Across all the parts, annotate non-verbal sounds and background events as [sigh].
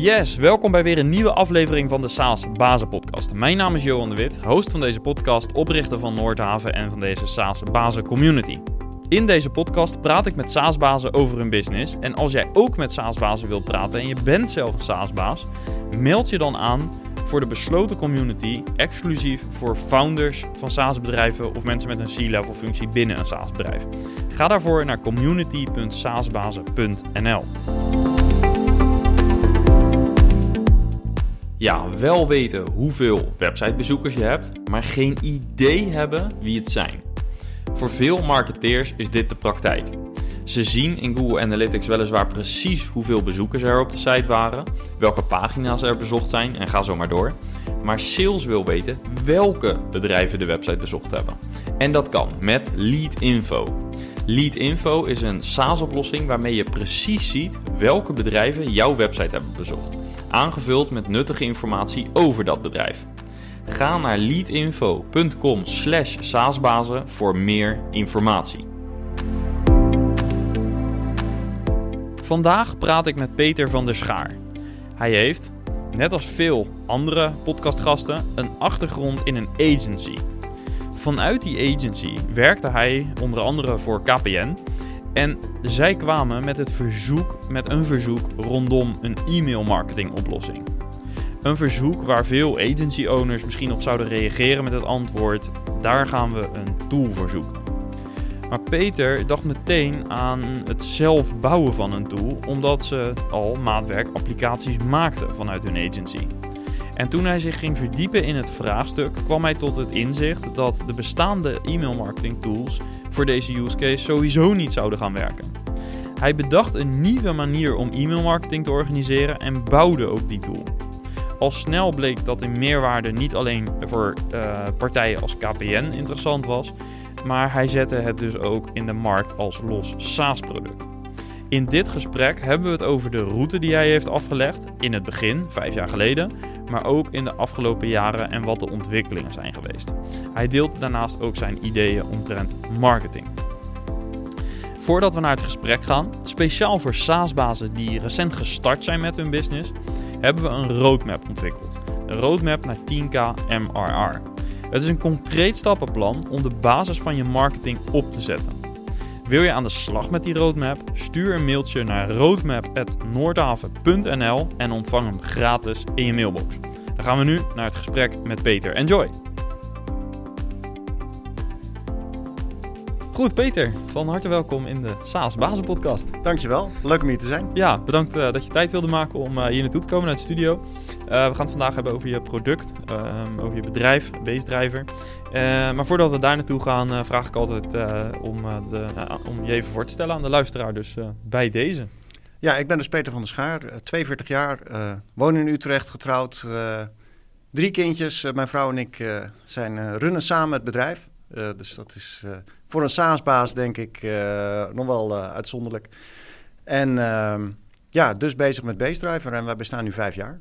Yes, welkom bij weer een nieuwe aflevering van de SaaS Bazen Podcast. Mijn naam is Johan de Wit, host van deze podcast, oprichter van Noordhaven en van deze SaaS Bazen Community. In deze podcast praat ik met SaaS-bazen over hun business. En als jij ook met SaaS-bazen wilt praten en je bent zelf een SaaS-baas, meld je dan aan voor de besloten community, exclusief voor founders van SaaS-bedrijven of mensen met een C-level functie binnen een SaaS-bedrijf. Ga daarvoor naar community.saasbazen.nl. Ja, wel weten hoeveel websitebezoekers je hebt, maar geen idee hebben wie het zijn. Voor veel marketeers is dit de praktijk. Ze zien in Google Analytics weliswaar precies hoeveel bezoekers er op de site waren, welke pagina's er bezocht zijn en ga zo maar door. Maar sales wil weten welke bedrijven de website bezocht hebben. En dat kan met Lead Info. Lead Info is een SaaS-oplossing waarmee je precies ziet welke bedrijven jouw website hebben bezocht, aangevuld met nuttige informatie over dat bedrijf. Ga naar leadinfo.com slash saasbazen voor meer informatie. Vandaag praat ik met Peter van der Schaar. Hij heeft, net als veel andere podcastgasten, een achtergrond in een agency. Vanuit die agency werkte hij onder andere voor KPN. En zij kwamen met, het verzoek, met een verzoek rondom een e-mail marketing oplossing. Een verzoek waar veel agency owners misschien op zouden reageren met het antwoord: daar gaan we een tool voor zoeken. Maar Peter dacht meteen aan het zelf bouwen van een tool, omdat ze al maatwerk applicaties maakten vanuit hun agency. En toen hij zich ging verdiepen in het vraagstuk, kwam hij tot het inzicht dat de bestaande e-mail marketing tools voor deze use case sowieso niet zouden gaan werken. Hij bedacht een nieuwe manier om e-mail marketing te organiseren en bouwde ook die tool. Al snel bleek dat de meerwaarde niet alleen voor uh, partijen als KPN interessant was, maar hij zette het dus ook in de markt als los SaaS-product. In dit gesprek hebben we het over de route die hij heeft afgelegd in het begin, vijf jaar geleden, maar ook in de afgelopen jaren en wat de ontwikkelingen zijn geweest. Hij deelt daarnaast ook zijn ideeën omtrent marketing. Voordat we naar het gesprek gaan, speciaal voor SaaS-bazen die recent gestart zijn met hun business, hebben we een roadmap ontwikkeld. Een roadmap naar 10k MRR. Het is een concreet stappenplan om de basis van je marketing op te zetten. Wil je aan de slag met die roadmap? Stuur een mailtje naar roadmap.noordhaven.nl en ontvang hem gratis in je mailbox. Dan gaan we nu naar het gesprek met Peter. Enjoy! Goed, Peter, van harte welkom in de SaaS Bazen Podcast. Dankjewel, leuk om hier te zijn. Ja, bedankt uh, dat je tijd wilde maken om uh, hier naartoe te komen naar de studio. Uh, we gaan het vandaag hebben over je product, ehm, over je bedrijf, Beestdrijver. Maar voordat we daar naartoe gaan, vraag ik altijd om, de, om je even voor te stellen aan de luisteraar, dus bij deze. Ja, ik ben dus Peter van der Schaar, 42 jaar, woon in Utrecht, getrouwd, drie kindjes. mijn vrouw en ik zijn runnen samen het bedrijf. dus dat is voor een SaaS-baas denk ik uh, nog wel uitzonderlijk. En uh, ja, dus bezig met Base Driver en we bestaan nu vijf jaar.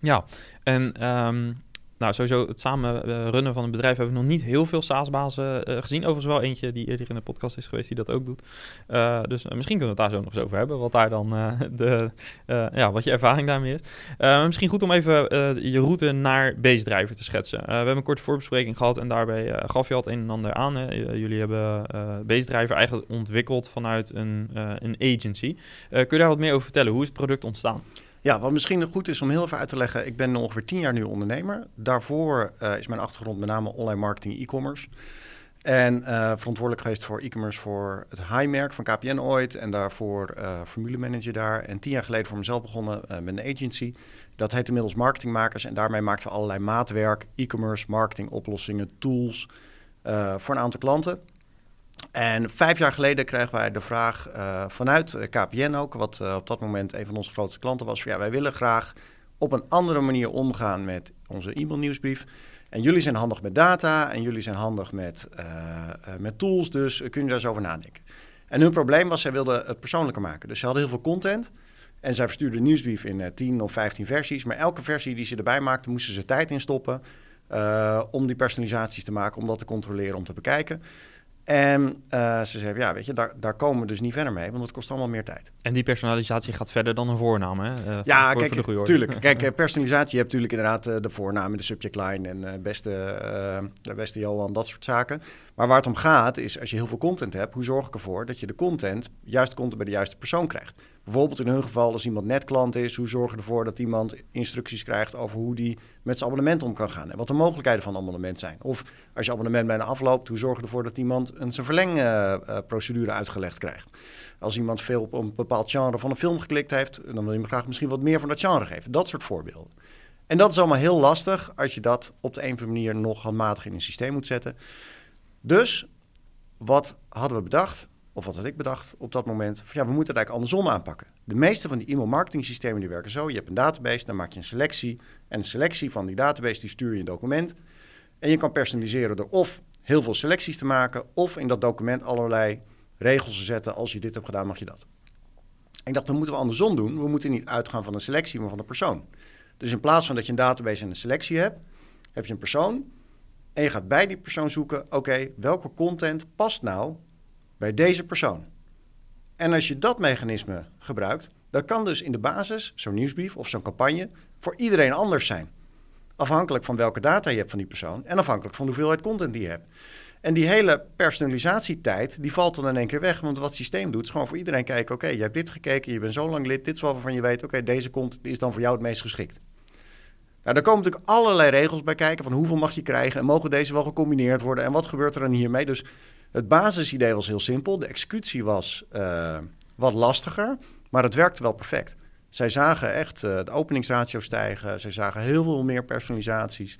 Ja, en um, nou, sowieso het samen eh, runnen van een bedrijf hebben we nog niet heel veel SaaS-bazen uh, gezien. Overigens wel eentje die eerder in de podcast is geweest die dat ook doet. Uh, dus misschien kunnen we het daar zo nog eens over hebben. Wat daar dan de, ja, wat je ervaring daarmee is. misschien goed om even je route naar Base Driver te schetsen. we hebben een korte voorbespreking gehad en daarbij gaf je al het een en ander aan. Hè. jullie hebben Base Driver eigenlijk ontwikkeld vanuit een, een agency. kun je daar wat meer over vertellen? Hoe is het product ontstaan? Ja, wat misschien goed is om heel even uit te leggen. Ik ben ongeveer tien jaar nu ondernemer. Daarvoor uh, is mijn achtergrond met name online marketing e-commerce. En uh, verantwoordelijk geweest voor e-commerce voor het high-merk van KPN ooit. En daarvoor uh, formule manager daar. En tien jaar geleden voor mezelf begonnen met een agency. Dat heet inmiddels Marketingmakers. En daarmee maakten we allerlei maatwerk, e-commerce, marketing oplossingen, tools voor een aantal klanten. En vijf jaar geleden kregen wij de vraag uh, vanuit KPN ook, wat uh, op dat moment een van onze grootste klanten was. Van, ja, wij willen graag op een andere manier omgaan met onze e-mailnieuwsbrief. En jullie zijn handig met data en jullie zijn handig met, met tools, dus kun je daar eens over nadenken. En hun probleem was, zij wilden het persoonlijker maken. Dus ze hadden heel veel content en zij verstuurden een nieuwsbrief in 10 of 15 versies. Maar elke versie die ze erbij maakten, moesten ze tijd in stoppen om die personalisaties te maken, om dat te controleren, om te bekijken. En uh, ze zei, ja, weet je, daar, daar komen we dus niet verder mee, want het kost allemaal meer tijd. En die personalisatie gaat verder dan een voornaam, hè? Uh, ja, voor, kijk, voor tuurlijk. [laughs] Kijk, personalisatie, je hebt natuurlijk inderdaad uh, de voornaam, de subject line en beste, de beste Johan, dat soort zaken. Maar waar het om gaat, is als je heel veel content hebt, hoe zorg ik ervoor dat je de content, juist content bij de juiste persoon krijgt? Bijvoorbeeld in hun geval, als iemand net klant is, hoe zorg je ervoor dat iemand instructies krijgt over hoe die met zijn abonnement om kan gaan en wat de mogelijkheden van abonnement zijn? Of als je abonnement bijna afloopt, hoe zorg je ervoor dat iemand een zijn verlengprocedure uitgelegd krijgt? Als iemand veel op een bepaald genre van een film geklikt heeft, dan wil je hem graag misschien wat meer van dat genre geven. Dat soort voorbeelden. En dat is allemaal heel lastig als je dat op de een of andere manier nog handmatig in een systeem moet zetten. Dus wat hadden we bedacht? Of wat had ik bedacht op dat moment, van, ja, we moeten het eigenlijk andersom aanpakken. De meeste van die e-mail marketing systemen die werken zo. Je hebt een database, dan maak je een selectie. En een selectie van die database die stuur je een document. En je kan personaliseren door of heel veel selecties te maken, of in dat document allerlei regels te zetten. Als je dit hebt gedaan, mag je dat. ik dacht, dan moeten we andersom doen. We moeten niet uitgaan van een selectie, maar van een persoon. Dus in plaats van dat je een database en een selectie hebt, heb je een persoon. En je gaat bij die persoon zoeken, oké, welke content past nou bij deze persoon. En als je dat mechanisme gebruikt, dan kan dus in de basis zo'n nieuwsbrief of zo'n campagne voor iedereen anders zijn. Afhankelijk van welke data je hebt van die persoon en afhankelijk van de hoeveelheid content die je hebt. En die hele personalisatietijd, die valt dan in één keer weg. Want wat het systeem doet, is gewoon voor iedereen kijken... oké, je hebt dit gekeken, je bent zo lang lid, dit is waarvan je weet... oké, deze content is dan voor jou het meest geschikt. Nou, daar komen natuurlijk allerlei regels bij kijken... van hoeveel mag je krijgen en mogen deze wel gecombineerd worden... en wat gebeurt er dan hiermee. Dus het basisidee was heel simpel. De executie was uh, wat lastiger, maar het werkte wel perfect. Zij zagen echt uh, de openingsratio stijgen. Zij zagen heel veel meer personalisaties.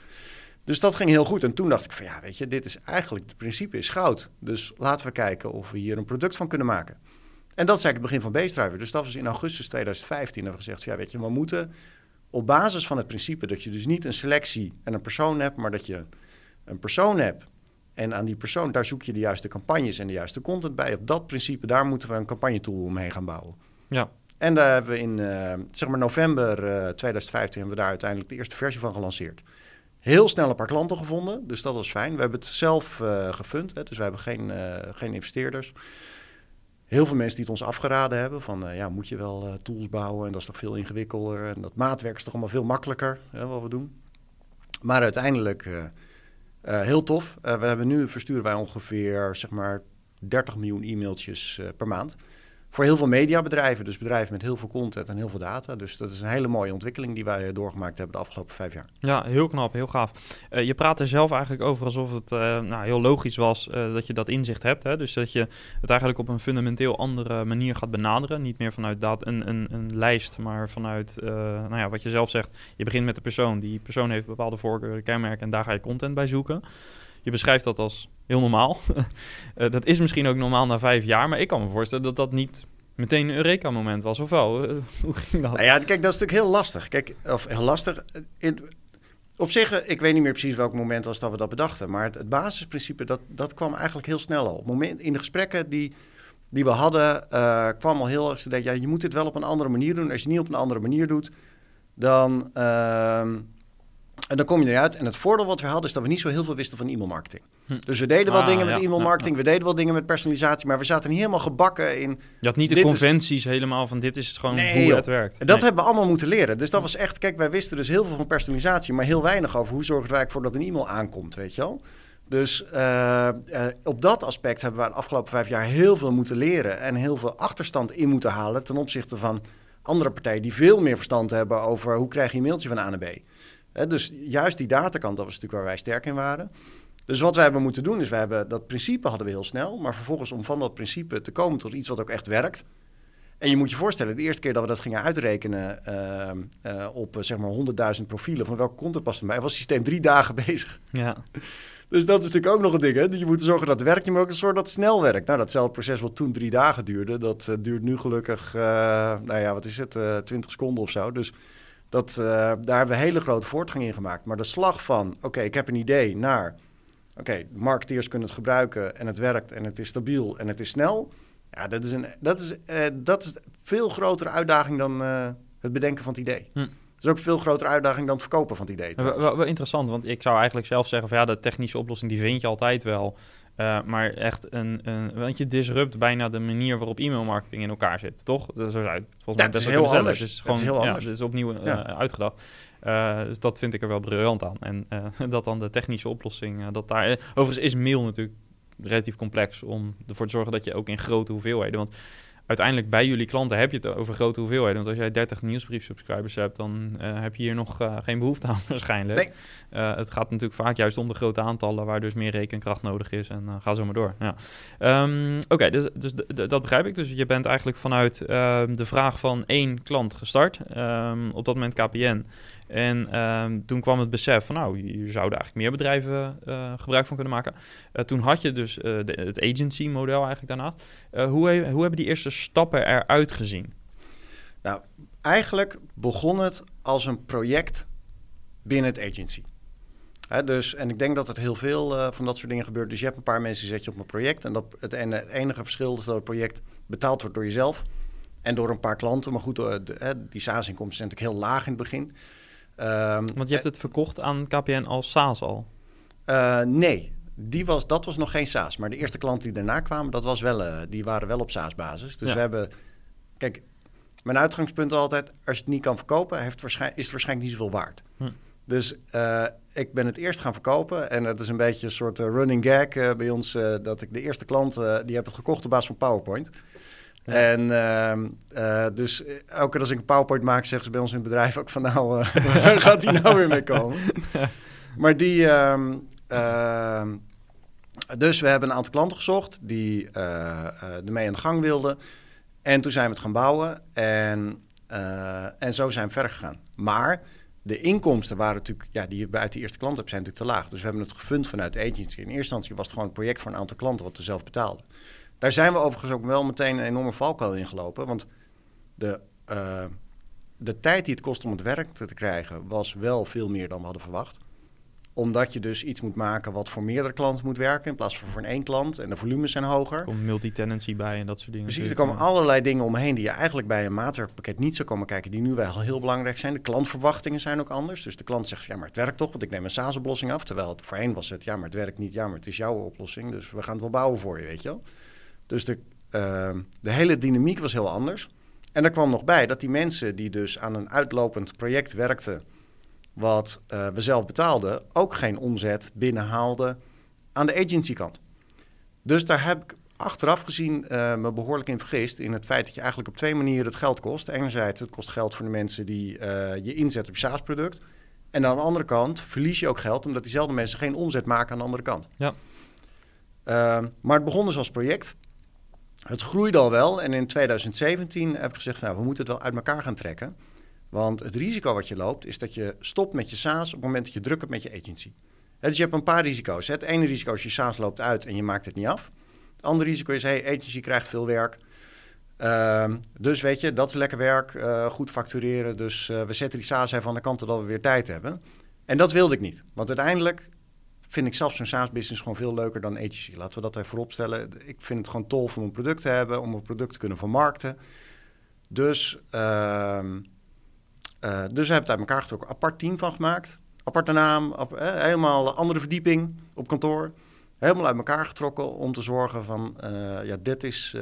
Dus dat ging heel goed. En toen dacht ik van ja, weet je, dit is eigenlijk, het principe is goud. Dus laten we kijken of we hier een product van kunnen maken. En dat is eigenlijk het begin van Beestruiver. Dus dat was in augustus 2015. Hebben we gezegd, ja weet je, we moeten op basis van het principe dat je dus niet een selectie en een persoon hebt, maar dat je een persoon hebt en aan die persoon, daar zoek je de juiste campagnes en de juiste content bij. Op dat principe, daar moeten we een campagnetool omheen gaan bouwen. Ja. En daar hebben we in uh, zeg maar november uh, eh, 2015 hebben we daar uiteindelijk de eerste versie van gelanceerd. Heel snel een paar klanten gevonden, dus dat was fijn. We hebben het zelf uh, gefund, hè, dus we hebben geen, geen investeerders. Heel veel mensen die het ons afgeraden hebben van, ja, moet je wel tools bouwen en dat is toch veel ingewikkelder. En dat maatwerk is toch allemaal veel makkelijker, hè, wat we doen. Maar uiteindelijk uh, heel tof. Uh, we hebben nu versturen wij ongeveer zeg maar 30 miljoen e-mailtjes uh, per maand voor heel veel mediabedrijven. Dus bedrijven met heel veel content en heel veel data. Dus dat is een hele mooie ontwikkeling die wij doorgemaakt hebben de afgelopen vijf jaar. Ja, heel knap, heel gaaf. Uh, je praat er zelf eigenlijk over alsof het uh, nou, heel logisch was dat je dat inzicht hebt. Hè? Dus dat je het eigenlijk op een fundamenteel andere manier gaat benaderen. Niet meer vanuit dat een, een, een lijst, maar vanuit nou ja, wat je zelf zegt. Je begint met de persoon. Die persoon heeft bepaalde voorkeuren, kenmerken en daar ga je content bij zoeken. Je beschrijft dat als heel normaal. uh, [laughs] dat is misschien ook normaal na vijf jaar, maar ik kan me voorstellen dat dat niet meteen een Eureka-moment was, of wel? Uh, [laughs] hoe ging dat? Nou ja, kijk, dat is natuurlijk heel lastig. Kijk, of heel lastig. In, op zich, ik weet niet meer precies welk moment was dat we dat bedachten, maar het, basisprincipe, dat, dat kwam eigenlijk heel snel al. Moment, in de gesprekken die, die we hadden, kwam al heel erg ja, je moet dit wel op een andere manier doen. Als je het niet op een andere manier doet, dan... Uh, en dan kom je eruit. En het voordeel wat we hadden is dat we niet zo heel veel wisten van e-mailmarketing. Hm. Dus we deden wel ah, dingen met e-mailmarketing, we deden wel dingen met personalisatie, maar we zaten niet helemaal gebakken in. Je had niet de conventies helemaal van dit is gewoon hoe het werkt. En dat hebben we allemaal moeten leren. Dus dat was echt, kijk, wij wisten dus heel veel van personalisatie, maar heel weinig over hoe zorgen wij ervoor dat een e-mail aankomt, weet je wel. Dus uh, uh, op dat aspect hebben we de afgelopen vijf jaar heel veel moeten leren en heel veel achterstand in moeten halen ten opzichte van andere partijen die veel meer verstand hebben over hoe krijg je een mailtje van A naar B dus juist die datakant, dat was natuurlijk waar wij sterk in waren. Dus wat wij hebben moeten doen, is we hebben dat principe hadden we heel snel. Maar vervolgens om van dat principe te komen tot iets wat ook echt werkt. En je moet je voorstellen, de eerste keer dat we dat gingen uitrekenen uh, op zeg maar 100.000 profielen, van welke content past erbij, was het systeem drie dagen [laughs] bezig. Ja. Dus dat is natuurlijk ook nog een ding. Hè? Je moet zorgen dat het werkt, maar ook zorgen dat het snel werkt. Nou, datzelfde proces wat toen drie dagen duurde, dat uh, duurt nu gelukkig, nou ja, wat is het, uh, 20 seconden of zo. Dus dat, uh, daar hebben we hele grote voortgang in gemaakt. Maar de slag van, oké, ik heb een idee, naar, oké, marketeers kunnen het gebruiken en het werkt en het is stabiel en het is snel. Ja, dat is een dat is, uh, dat is veel grotere uitdaging dan uh, het bedenken van het idee. Hm. Dat is ook een veel grotere uitdaging dan het verkopen van het idee. Wel, wel, interessant, want ik zou eigenlijk zelf zeggen van ja, de technische oplossing die vind je altijd wel. Uh, maar echt een, een, want je disrupt bijna de manier waarop e-mailmarketing in elkaar zit, toch? Zo zou het volgens mij best heel anders. Het is gewoon het is heel anders. Ja, het is opnieuw uh, uitgedacht. Uh, dus dat vind ik er wel briljant aan. En [laughs] dat dan de technische oplossing, dat daar... overigens is mail natuurlijk relatief complex om ervoor te zorgen dat je ook in grote hoeveelheden... Want uiteindelijk bij jullie klanten heb je het over grote hoeveelheden. Want als jij 30 nieuwsbrief-subscribers hebt, dan uh, heb je hier nog uh, geen behoefte aan [laughs] waarschijnlijk. Nee. Uh, het gaat natuurlijk vaak juist om de grote aantallen waar dus meer rekenkracht nodig is. En ga zo maar door. Ja. Um, Oké, okay, dus, dus dat begrijp ik. Dus je bent eigenlijk vanuit ehm, de vraag van één klant gestart. Um, op dat moment KPN. En uh, toen kwam het besef van, nou, hier zouden eigenlijk meer bedrijven uh, gebruik van kunnen maken. Uh, toen had je dus de, het agency-model eigenlijk daarnaast. hoe, hoe hebben die eerste stappen eruit gezien? Nou, eigenlijk begon het als een project binnen het agency. Dus, en ik denk dat het heel veel van dat soort dingen gebeurt. Dus je hebt een paar mensen die zet je op een project. En dat, het, het enige verschil is dat het project betaald wordt door jezelf en door een paar klanten. Maar goed, die SaaS-inkomsten zijn natuurlijk heel laag in het begin. Um, Want je hebt het verkocht aan KPN als SaaS al? Uh, nee, die was, dat was nog geen SaaS. Maar de eerste klanten die daarna kwamen, dat was wel, uh, die waren wel op SaaS-basis. Dus we hebben... Kijk, mijn uitgangspunt altijd... als je het niet kan verkopen, heeft waarschijnlijk, is het waarschijnlijk niet zoveel waard. Hm. Dus uh, ik ben het eerst gaan verkopen. En het is een beetje een soort running gag bij ons... dat ik de eerste klant, die heb het gekocht op basis van PowerPoint... En uh, dus elke keer als ik een PowerPoint maak, zeggen ze bij ons in het bedrijf ook van nou, uh, [laughs] waar gaat die nou weer mee komen? maar die, uh, dus we hebben een aantal klanten gezocht die ermee aan de gang wilden. En toen zijn we het gaan bouwen en, en zo zijn we verder gegaan. Maar de inkomsten waren natuurlijk, ja, die je uit de eerste klant hebt, zijn natuurlijk te laag. Dus we hebben het gefund vanuit de agency. In eerste instantie was het gewoon een project voor een aantal klanten wat we zelf betaalden. Daar zijn we overigens ook wel meteen een enorme valkuil in gelopen. Want de, uh, de tijd die het kost om het werk te krijgen was wel veel meer dan we hadden verwacht omdat je dus iets moet maken wat voor meerdere klanten moet werken in plaats van voor één klant. En de volumes zijn hoger. Er komt multi-tenancy bij en dat soort dingen. Precies, er komen allerlei dingen omheen die je eigenlijk bij een maatwerkpakket niet zou komen kijken. Die nu wel heel belangrijk zijn. De klantverwachtingen zijn ook anders. Dus de klant zegt, ja maar het werkt toch, want ik neem een SaaS-oplossing af. Terwijl het voorheen was het, ja maar het werkt niet, ja maar het is jouw oplossing. Dus we gaan het wel bouwen voor je, weet je wel. Dus de, uh, de hele dynamiek was heel anders. En er kwam nog bij dat die mensen die dus aan een uitlopend project werkten, wat uh, we zelf betaalden, ook geen omzet binnenhaalden aan de agencykant. Dus daar heb ik achteraf gezien uh, me behoorlijk in vergist in het feit dat je eigenlijk op twee manieren het geld kost. Enerzijds, het kost geld voor de mensen die je inzet op je SaaS-product. En aan de andere kant verlies je ook geld omdat diezelfde mensen geen omzet maken aan de andere kant. Ja. maar het begon dus als project. Het groeide al wel en in 2017 heb ik gezegd, nou, we moeten het wel uit elkaar gaan trekken. Want het risico wat je loopt is dat je stopt met je SaaS op het moment dat je druk hebt met je agency. dus je hebt een paar risico's. Het ene risico is je SaaS loopt uit en je maakt het niet af. Het andere risico is, hey, agency krijgt veel werk. Uh, dus weet je, dat is lekker werk, uh, goed factureren. Dus uh, we zetten die SaaS even aan de kant totdat we weer tijd hebben. En dat wilde ik niet. Want uiteindelijk vind ik zelfs zo'n SaaS-business gewoon veel leuker dan agency. Laten we dat even vooropstellen. Ik vind het gewoon tof om een product te hebben, om een product te kunnen vermarkten. Dus, uh, uh, dus we hebben het uit elkaar getrokken. Apart team van gemaakt. Aparte naam, ap eh, helemaal andere verdieping op kantoor. Helemaal uit elkaar getrokken om te zorgen van, uh, ja, dit is...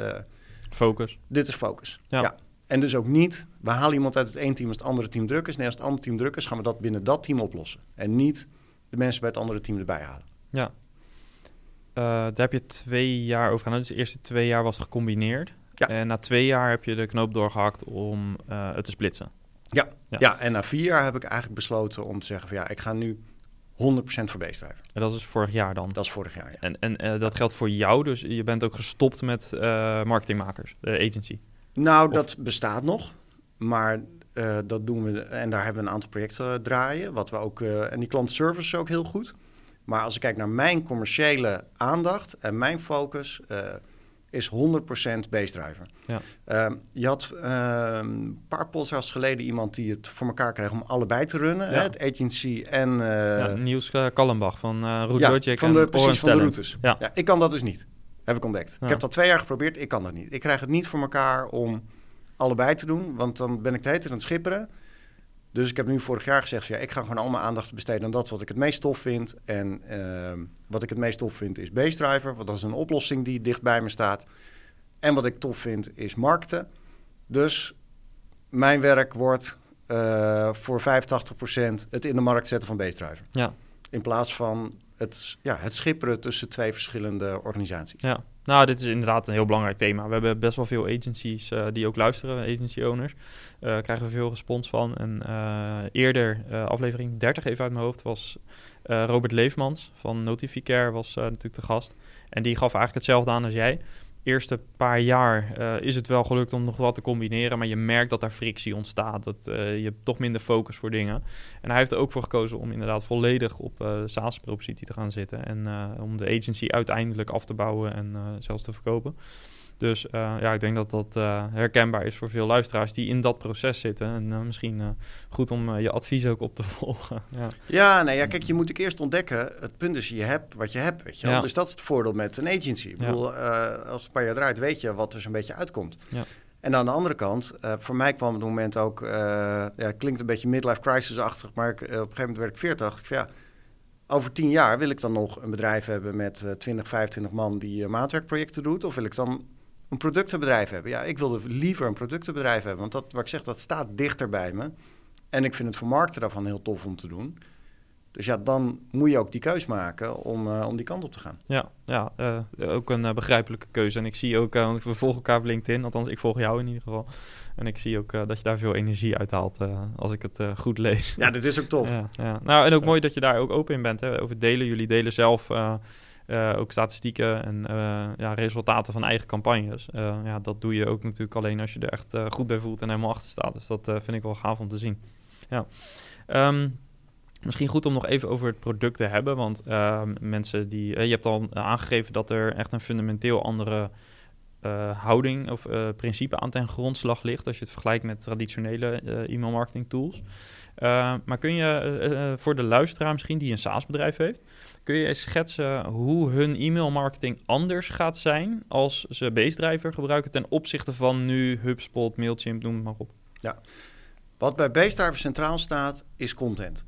Focus. Dit is focus, ja. ja. En dus ook niet, we halen iemand uit het ene team als het andere team druk is. Nee, als het andere team druk is, gaan we dat binnen dat team oplossen. En niet de mensen bij het andere team erbij halen. Ja. Uh, daar heb je twee jaar over gedaan. Dus de eerste twee jaar was gecombineerd. Ja. En na twee jaar heb je de knoop doorgehakt om uh, het te splitsen. Ja. ja. Ja. en na vier jaar heb ik eigenlijk besloten om te zeggen van ja, ik ga nu 100% voor beestrijven. En dat is vorig jaar dan? Dat is vorig jaar, ja. En, en uh, dat geldt voor jou, dus je bent ook gestopt met marketingmakers, de agency? Nou, of? dat bestaat nog. Maar uh, dat doen we en daar hebben we een aantal projecten draaien. Wat we ook, uh, en die klantservice is ook heel goed. Maar als ik kijk naar mijn commerciële aandacht en mijn focus, uh, is 100% base driver. Ja. Uh, je had een paar podcasts geleden iemand die het voor elkaar kreeg om allebei te runnen. Ja. Hè? Het agency en... Ja, Niels Kallenbach van uh, Route ja, van de, precies, van de routes. Ja. ja. ik kan dat dus niet, heb ik ontdekt. Ik heb dat twee jaar geprobeerd, ik kan dat niet. Ik krijg het niet voor elkaar om allebei te doen. Want dan ben ik de hele tijd aan het schipperen. Dus ik heb nu vorig jaar gezegd, ja, ik ga gewoon al mijn aandacht besteden aan dat wat ik het meest tof vind. En ehm, wat ik het meest tof vind is Base Driver, want dat is een oplossing die dicht bij me staat. En wat ik tof vind is markten. Dus mijn werk wordt uh, voor 85% het in de markt zetten van Base Driver. Ja. In plaats van het, ja, het schipperen tussen twee verschillende organisaties. Ja, nou, dit is inderdaad een heel belangrijk thema. We hebben best wel veel agencies uh, die ook luisteren, agency owners. Uh, krijgen we veel respons van. En uh, eerder, aflevering 30 even uit mijn hoofd, was Robert Leefmans van Notificare was natuurlijk de gast. En die gaf eigenlijk hetzelfde aan als jij eerste paar jaar uh, is het wel gelukt om nog wat te combineren. Maar je merkt dat daar frictie ontstaat. Dat uh, je hebt toch minder focus voor dingen. En hij heeft er ook voor gekozen om inderdaad volledig op uh, SaaS-propositie te gaan zitten. En om de agency uiteindelijk af te bouwen en zelfs te verkopen. Dus uh, ja, ik denk dat dat uh, herkenbaar is voor veel luisteraars die in dat proces zitten. En uh, misschien goed om je advies ook op te [laughs] volgen. Ja, ja, nee, ja, kijk, je moet ook eerst ontdekken. Het punt is, je hebt wat je hebt, weet je wel. Ja. Dus dat is het voordeel met een agency. Ik bedoel, als het een paar jaar draait, weet je wat er zo'n beetje uitkomt. Ja. En aan de andere kant, voor mij kwam het moment ook... ja, klinkt een beetje midlife crisis-achtig, maar ik, op een gegeven moment werd ik 40. dacht ik ja over tien jaar wil ik dan nog een bedrijf hebben met uh, 20, 25 man die maatwerkprojecten doet? Of wil ik dan een productenbedrijf hebben. Ja, ik wilde liever een productenbedrijf hebben, want dat, wat ik zeg, dat staat dichter bij me. En ik vind het vermarkten daarvan heel tof om te doen. Dus ja, dan moet je ook die keus maken om, uh, om die kant op te gaan. Ja, ja uh, ook een uh, begrijpelijke keuze. En ik zie ook, want we volgen elkaar op LinkedIn, althans ik volg jou in ieder geval. En ik zie ook dat je daar veel energie uit haalt als ik het goed lees. Ja, dit is ook tof. Ja, ja. Nou, en ook mooi dat je daar ook open in bent, hè, over delen. Jullie delen zelf uh, ook statistieken en uh, ja, resultaten van eigen campagnes. Uh, ja, dat doe je ook natuurlijk alleen als je er echt goed bij voelt en helemaal achter staat. Dus dat vind ik wel gaaf om te zien. Ja. Um, misschien goed om nog even over het product te hebben. Want ehm, mensen die. je hebt al aangegeven dat er echt een fundamenteel andere. houding of principe aan ten grondslag ligt als je het vergelijkt met traditionele e-mail marketing tools. maar kun je voor de luisteraar misschien die een SaaS-bedrijf heeft, Kun je schetsen hoe hun e-mailmarketing anders gaat zijn als ze BaseDriver gebruiken ten opzichte van nu HubSpot, Mailchimp, noem maar op? Ja, wat bij BaseDriver centraal staat is content.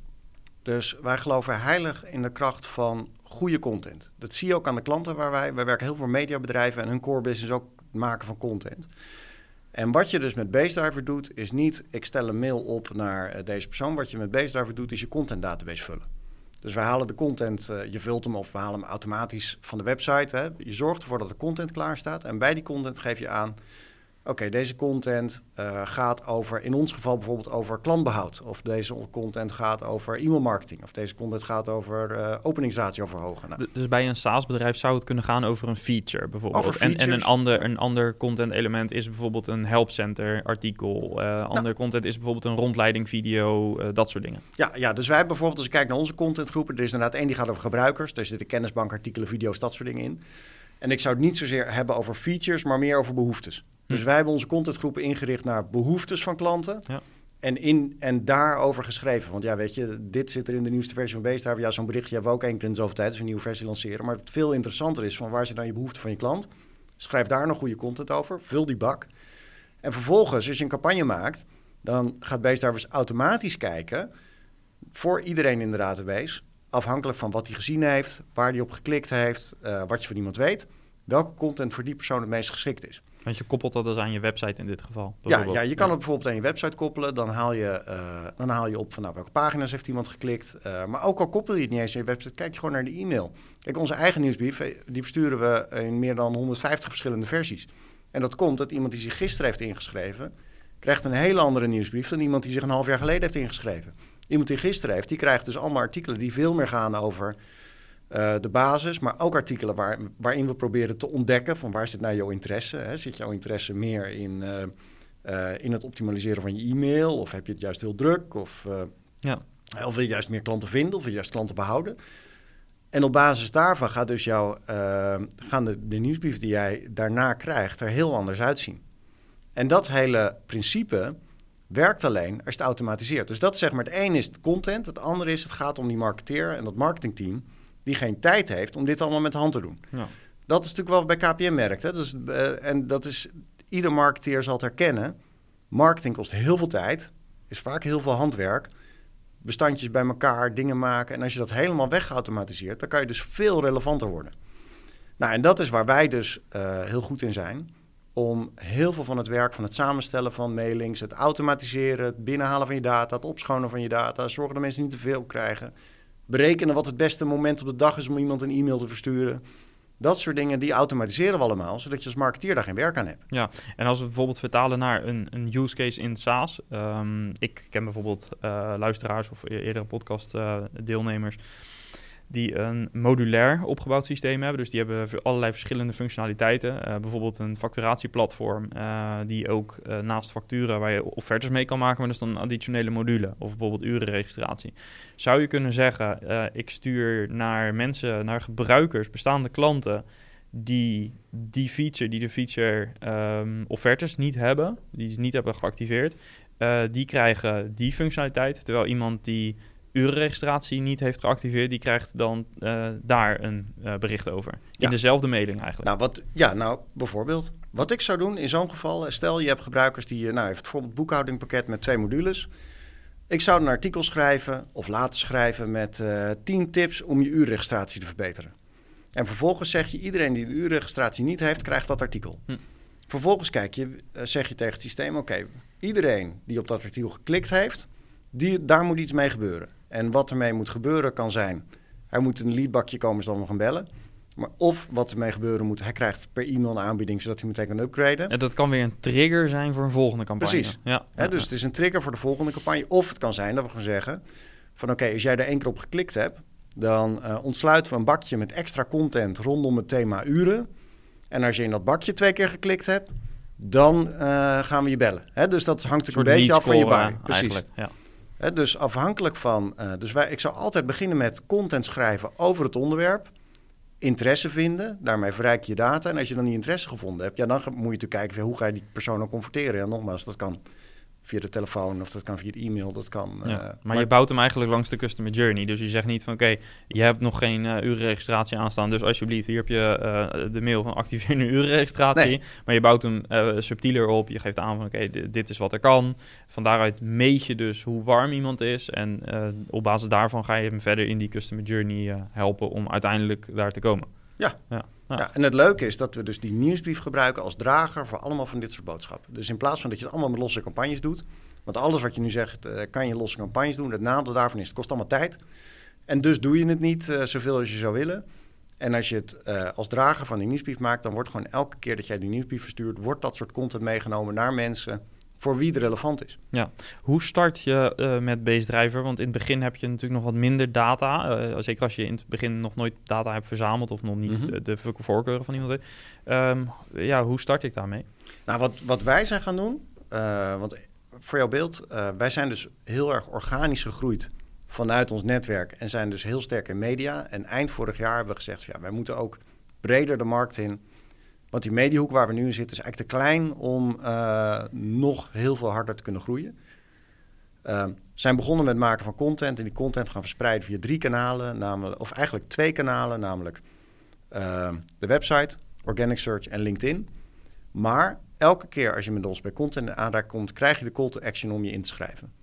Dus wij geloven heilig in de kracht van goede content. Dat zie je ook aan de klanten waar wij... Wij werken heel veel mediabedrijven en hun core business ook maken van content. En wat je dus met BaseDriver doet, is niet... ik stel een mail op naar eh, deze persoon. Wat je met BaseDriver doet, is je content database vullen. Dus we halen de content, uh, je vult hem of we halen hem automatisch van de website. Hè. Je zorgt ervoor dat de content klaar staat. En bij die content geef je aan Oké, deze content uh, gaat over, in ons geval bijvoorbeeld over klantbehoud. Of deze content gaat over e-mailmarketing. Of deze content gaat over uh, openingsratio verhogen. Nou. Dus bij een SaaS-bedrijf zou het kunnen gaan over een feature bijvoorbeeld. En, en, een ander, een ander content-element is bijvoorbeeld een helpcenter artikel. Uh, nou. Ander content is bijvoorbeeld een rondleiding video, dat soort dingen. Ja, ja, dus wij bijvoorbeeld, als ik kijk naar onze contentgroepen, er is inderdaad één die gaat over gebruikers. Daar zitten kennisbankartikelen, video's, dat soort dingen in. En ik zou het niet zozeer hebben over features, maar meer over behoeftes. Dus hm. wij hebben onze contentgroepen ingericht naar behoeftes van klanten. Ja. En, in, en daarover geschreven. Want ja, weet je, dit zit er in de nieuwste versie van Beest. Ja, zo'n berichtje hebben we ook één keer in zoveel tijd als we een nieuwe versie lanceren. Maar het veel interessanter is van waar zit dan je behoefte van je klant? Schrijf daar nog goede content over. Vul die bak. En vervolgens, als je een campagne maakt, dan gaat Beest automatisch kijken voor iedereen in de database. Afhankelijk van wat hij gezien heeft, waar hij op geklikt heeft, uh, wat je van iemand weet. Welke content voor die persoon het meest geschikt is. Want je koppelt dat dus aan je website in dit geval. Ja, ja, je kan het bijvoorbeeld aan je website koppelen. Dan haal je, uh, dan haal je op van nou, welke pagina's heeft iemand geklikt. Uh, maar ook al koppel je het niet eens aan je website, kijk je gewoon naar de e-mail. Kijk, onze eigen nieuwsbrief, eh, die versturen we in meer dan 150 verschillende versies. En dat komt dat iemand die zich gisteren heeft ingeschreven, krijgt een hele andere nieuwsbrief dan iemand die zich een half jaar geleden heeft ingeschreven. Iemand die gisteren heeft, die krijgt dus allemaal artikelen die veel meer gaan over uh, de basis, maar ook artikelen waar, waarin we proberen te ontdekken van waar zit nou jouw interesse. Hè? Zit jouw interesse meer in, uh, uh, in het optimaliseren van je e-mail of heb je het juist heel druk of, ja. of wil je juist meer klanten vinden of wil je juist klanten behouden. En op basis daarvan gaat dus jouw, gaan de, de nieuwsbrief die jij daarna krijgt er heel anders uitzien. En dat hele principe werkt alleen als je het automatiseert. Dus dat zeg maar, het ene is het content, het andere is het gaat om die marketeer en dat marketingteam die geen tijd heeft om dit allemaal met de hand te doen. Ja. Dat is natuurlijk wel bij KPM merkt. Hè? Dus, uh, en dat is, ieder marketeer zal het herkennen. Marketing kost heel veel tijd, is vaak heel veel handwerk. Bestandjes bij elkaar, dingen maken. En als je dat helemaal weggeautomatiseerd, dan kan je dus veel relevanter worden. Nou, en dat is waar wij dus uh, heel goed in zijn. Om heel veel van het werk van het samenstellen van mailings, het automatiseren, het binnenhalen van je data, het opschonen van je data, zorgen dat mensen niet te veel krijgen. Berekenen wat het beste moment op de dag is om iemand een e-mail te versturen. Dat soort dingen, die automatiseren we allemaal, zodat je als marketeer daar geen werk aan hebt. Ja, en als we bijvoorbeeld vertalen naar een, een use case in SaaS. Um, ik ken bijvoorbeeld uh, luisteraars of e-, eerdere podcast uh, deelnemers die een modulair opgebouwd systeem hebben. Dus die hebben allerlei verschillende functionaliteiten. Uh, bijvoorbeeld een facturatieplatform uh, die ook uh, naast facturen waar je offertes mee kan maken, maar dat is dan een additionele module. Of bijvoorbeeld urenregistratie. Zou je kunnen zeggen, ik stuur naar mensen, naar gebruikers, bestaande klanten die die feature, die de feature um, offertes niet hebben, die ze niet hebben geactiveerd, die krijgen die functionaliteit. Terwijl iemand die urenregistratie niet heeft geactiveerd, die krijgt dan uh, daar een uh, bericht over. In dezelfde mailing eigenlijk. Nou, wat, ja, nou, bijvoorbeeld. Wat ik zou doen in zo'n geval, eh, stel je hebt gebruikers die, eh, nou, heeft bijvoorbeeld boekhoudingpakket met twee modules. Ik zou een artikel schrijven of laten schrijven met eh 10 tips om je uurregistratie te verbeteren. En vervolgens zeg je, iedereen die de uurregistratie niet heeft, krijgt dat artikel. Hm. Vervolgens kijk je, eh, zeg je tegen het systeem, oké, iedereen die op dat artikel geklikt heeft, die, daar moet iets mee gebeuren. En wat ermee moet gebeuren kan zijn, hij moet een leadbakje komen, zodat we gaan bellen. Maar of wat ermee gebeuren moet, hij krijgt per e-mail een aanbieding, zodat hij meteen kan upgraden. En dat kan weer een trigger zijn voor een volgende campagne. Precies. Ja. Hè, dus het is een trigger voor de volgende campagne. Of het kan zijn dat we gaan zeggen: van oké, als jij er één keer op geklikt hebt, dan eh, ontsluiten we een bakje met extra content rondom het thema uren. En als je in dat bakje twee keer geklikt hebt, dan eh, gaan we je bellen. Hè, dus dat hangt Een natuurlijk een beetje af van je eh, Precies. Ja. Dus afhankelijk van. eh, dus wij, ik zou altijd beginnen met content schrijven over het onderwerp. Interesse vinden, daarmee verrijk je data. En als je dan die interesse gevonden hebt, ja, dan moet je natuurlijk kijken hoe ga je die persoon dan converteren. Ja, nogmaals, dat kan via de telefoon of dat kan via de e-mail. Dat kan. Ja. eh, maar, je bouwt hem eigenlijk langs de customer journey. Dus je zegt niet van oké, je hebt nog geen eh, urenregistratie aanstaan. Dus alsjeblieft, hier heb je eh, de mail van activeer nu urenregistratie. Nee. Maar je bouwt hem subtieler op. Je geeft aan van oké, di- dit is wat er kan. Van daaruit meet je dus hoe warm iemand is. En op basis daarvan ga je hem verder in die customer journey helpen om uiteindelijk daar te komen. Ja. ja. Ja, en het leuke is dat we dus die nieuwsbrief gebruiken als drager voor allemaal van dit soort boodschappen. Dus in plaats van dat je het allemaal met losse campagnes doet, want alles wat je nu zegt, eh, kan je losse campagnes doen. Het nadeel daarvan is, het kost allemaal tijd. En dus doe je het niet eh, zoveel als je zou willen. En als je het eh, als drager van die nieuwsbrief maakt, dan wordt gewoon elke keer dat jij die nieuwsbrief verstuurt, wordt dat soort content meegenomen naar mensen voor wie het relevant is. Hoe start je eh, met Base Driver? Want in het begin heb je natuurlijk nog wat minder data. Eh, zeker als je in het begin nog nooit data hebt verzameld of nog niet Mhm. de voorkeuren van iemand. Ehm, ja, hoe start ik daarmee? Nou, wat, wat wij zijn gaan doen, eh, want voor jouw beeld, wij zijn dus heel erg organisch gegroeid vanuit ons netwerk en zijn dus heel sterk in media. En eind vorig jaar hebben we gezegd, ja, wij moeten ook breder de markt in. Want die mediahoek waar we nu in zitten is eigenlijk te klein om eh, nog heel veel harder te kunnen groeien. Eh, zijn begonnen met het maken van content en die content gaan verspreiden via drie kanalen, namelijk, of eigenlijk twee kanalen, namelijk eh, de website, Organic Search en LinkedIn. Maar elke keer als je met ons bij content aanraking komt, krijg je de call to action om je in te schrijven.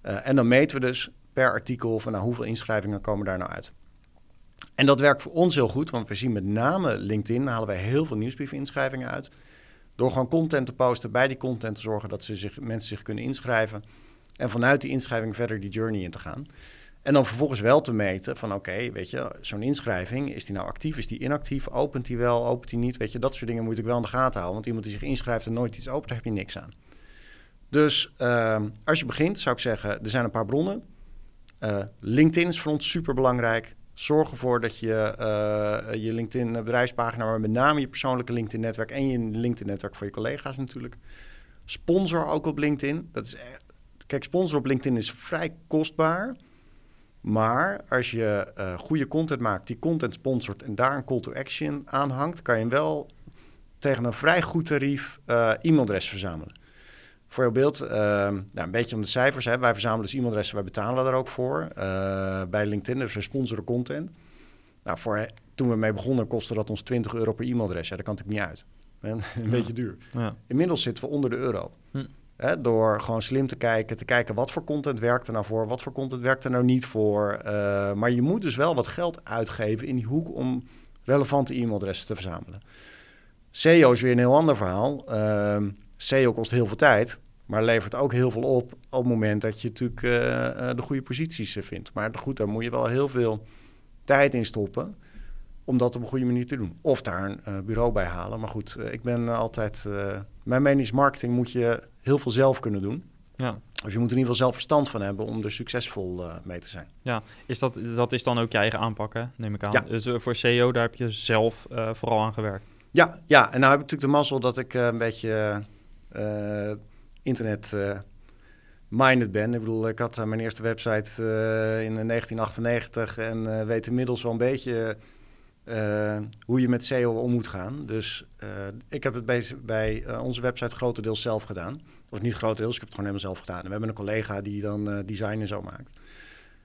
Eh, en dan meten we dus per artikel van nou, hoeveel inschrijvingen komen daar nou uit. En dat werkt voor ons heel goed, want we zien met name LinkedIn halen wij heel veel nieuwsbriefinschrijvingen uit. Door gewoon content te posten, bij die content te zorgen dat ze zich, mensen zich kunnen inschrijven. En vanuit die inschrijving verder die journey in te gaan. En dan vervolgens wel te meten van oké, weet je, zo'n inschrijving, is die nou actief, is die inactief, opent die wel, opent die niet, weet je, dat soort dingen moet ik wel in de gaten houden. Want iemand die zich inschrijft en nooit iets opent, daar heb je niks aan. Dus ehm, als je begint, zou ik zeggen, er zijn een paar bronnen. Eh, LinkedIn is voor ons super belangrijk. Zorg ervoor dat je eh, je LinkedIn bedrijfspagina, maar met name je persoonlijke LinkedIn netwerk en je LinkedIn netwerk voor je collega's natuurlijk. Sponsor ook op LinkedIn. Dat is kijk, sponsor op LinkedIn is vrij kostbaar. Maar als je eh, goede content maakt, die content sponsort en daar een call to action aan hangt, kan je wel tegen een vrij goed tarief eh e-mailadres verzamelen. Voor je beeld, eh, nou, een beetje om de cijfers. Hè. Wij verzamelen dus e-mailadressen, wij betalen daar ook voor. eh, bij LinkedIn, dus we sponsoren content. Nou, voor, toen we mee begonnen kostte dat ons 20 euro per e-mailadres. Ja, dat kan natuurlijk niet uit. [laughs] een Ja. beetje duur. Ja. Inmiddels zitten we onder de euro. Hm. Hè, door gewoon slim te kijken, te kijken wat voor content werkt er nou voor, wat voor content werkt er nou niet voor. Uh, maar je moet dus wel wat geld uitgeven in die hoek om relevante e-mailadressen te verzamelen. SEO is weer een heel ander verhaal. Uh, SEO kost heel veel tijd, maar levert ook heel veel op op het moment dat je natuurlijk uh, de goede posities vindt. Maar goed, daar moet je wel heel veel tijd in stoppen om dat op een goede manier te doen. Of daar een uh, bureau bij halen. Maar goed, ik ben altijd... Mijn mening is marketing moet je heel veel zelf kunnen doen. Ja. Of je moet er in ieder geval zelf verstand van hebben om er succesvol mee te zijn. Ja, is dat, dat is dan ook je eigen aanpak, hè? neem ik aan. Ja. Dus voor SEO, daar heb je zelf vooral aan gewerkt. Ja, ja, en nou heb ik natuurlijk de mazzel dat ik een beetje internet minded ben. Ik bedoel, ik had mijn eerste website in 1998 en weet inmiddels wel een beetje uh, hoe je met SEO om moet gaan. Dus uh, ik heb het bij, bij uh, onze website grotendeels zelf gedaan. Of niet grotendeels, ik heb het gewoon helemaal zelf gedaan. We hebben een collega die dan design en zo maakt.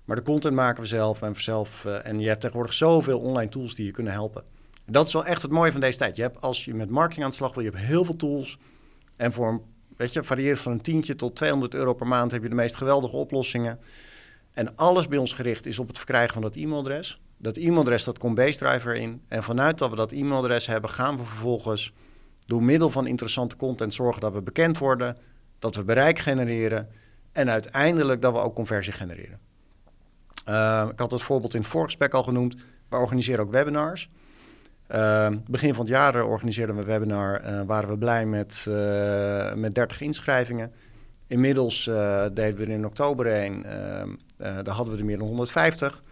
Maar de content maken we zelf en zelf. en je hebt tegenwoordig zoveel online tools die je kunnen helpen. Dat is wel echt het mooie van deze tijd. Je hebt, als je met marketing aan de slag wil, je hebt heel veel tools. En voor weet je, varieert van een tientje tot 200 euro per maand heb je de meest geweldige oplossingen. En alles bij ons gericht is op het verkrijgen van dat e-mailadres. Dat e-mailadres, dat komt Driver in. En vanuit dat we dat e-mailadres hebben, gaan we vervolgens door middel van interessante content zorgen dat we bekend worden, dat we bereik genereren en uiteindelijk dat we ook conversie genereren. Uh, ik had het voorbeeld in het voorgesprek al genoemd. We organiseren ook webinars. Uh, begin van het jaar organiseerden we een webinar. Uh, waren we blij met, met 30 inschrijvingen. Inmiddels deden we er in oktober een. Ehm, daar hadden we er meer dan 150.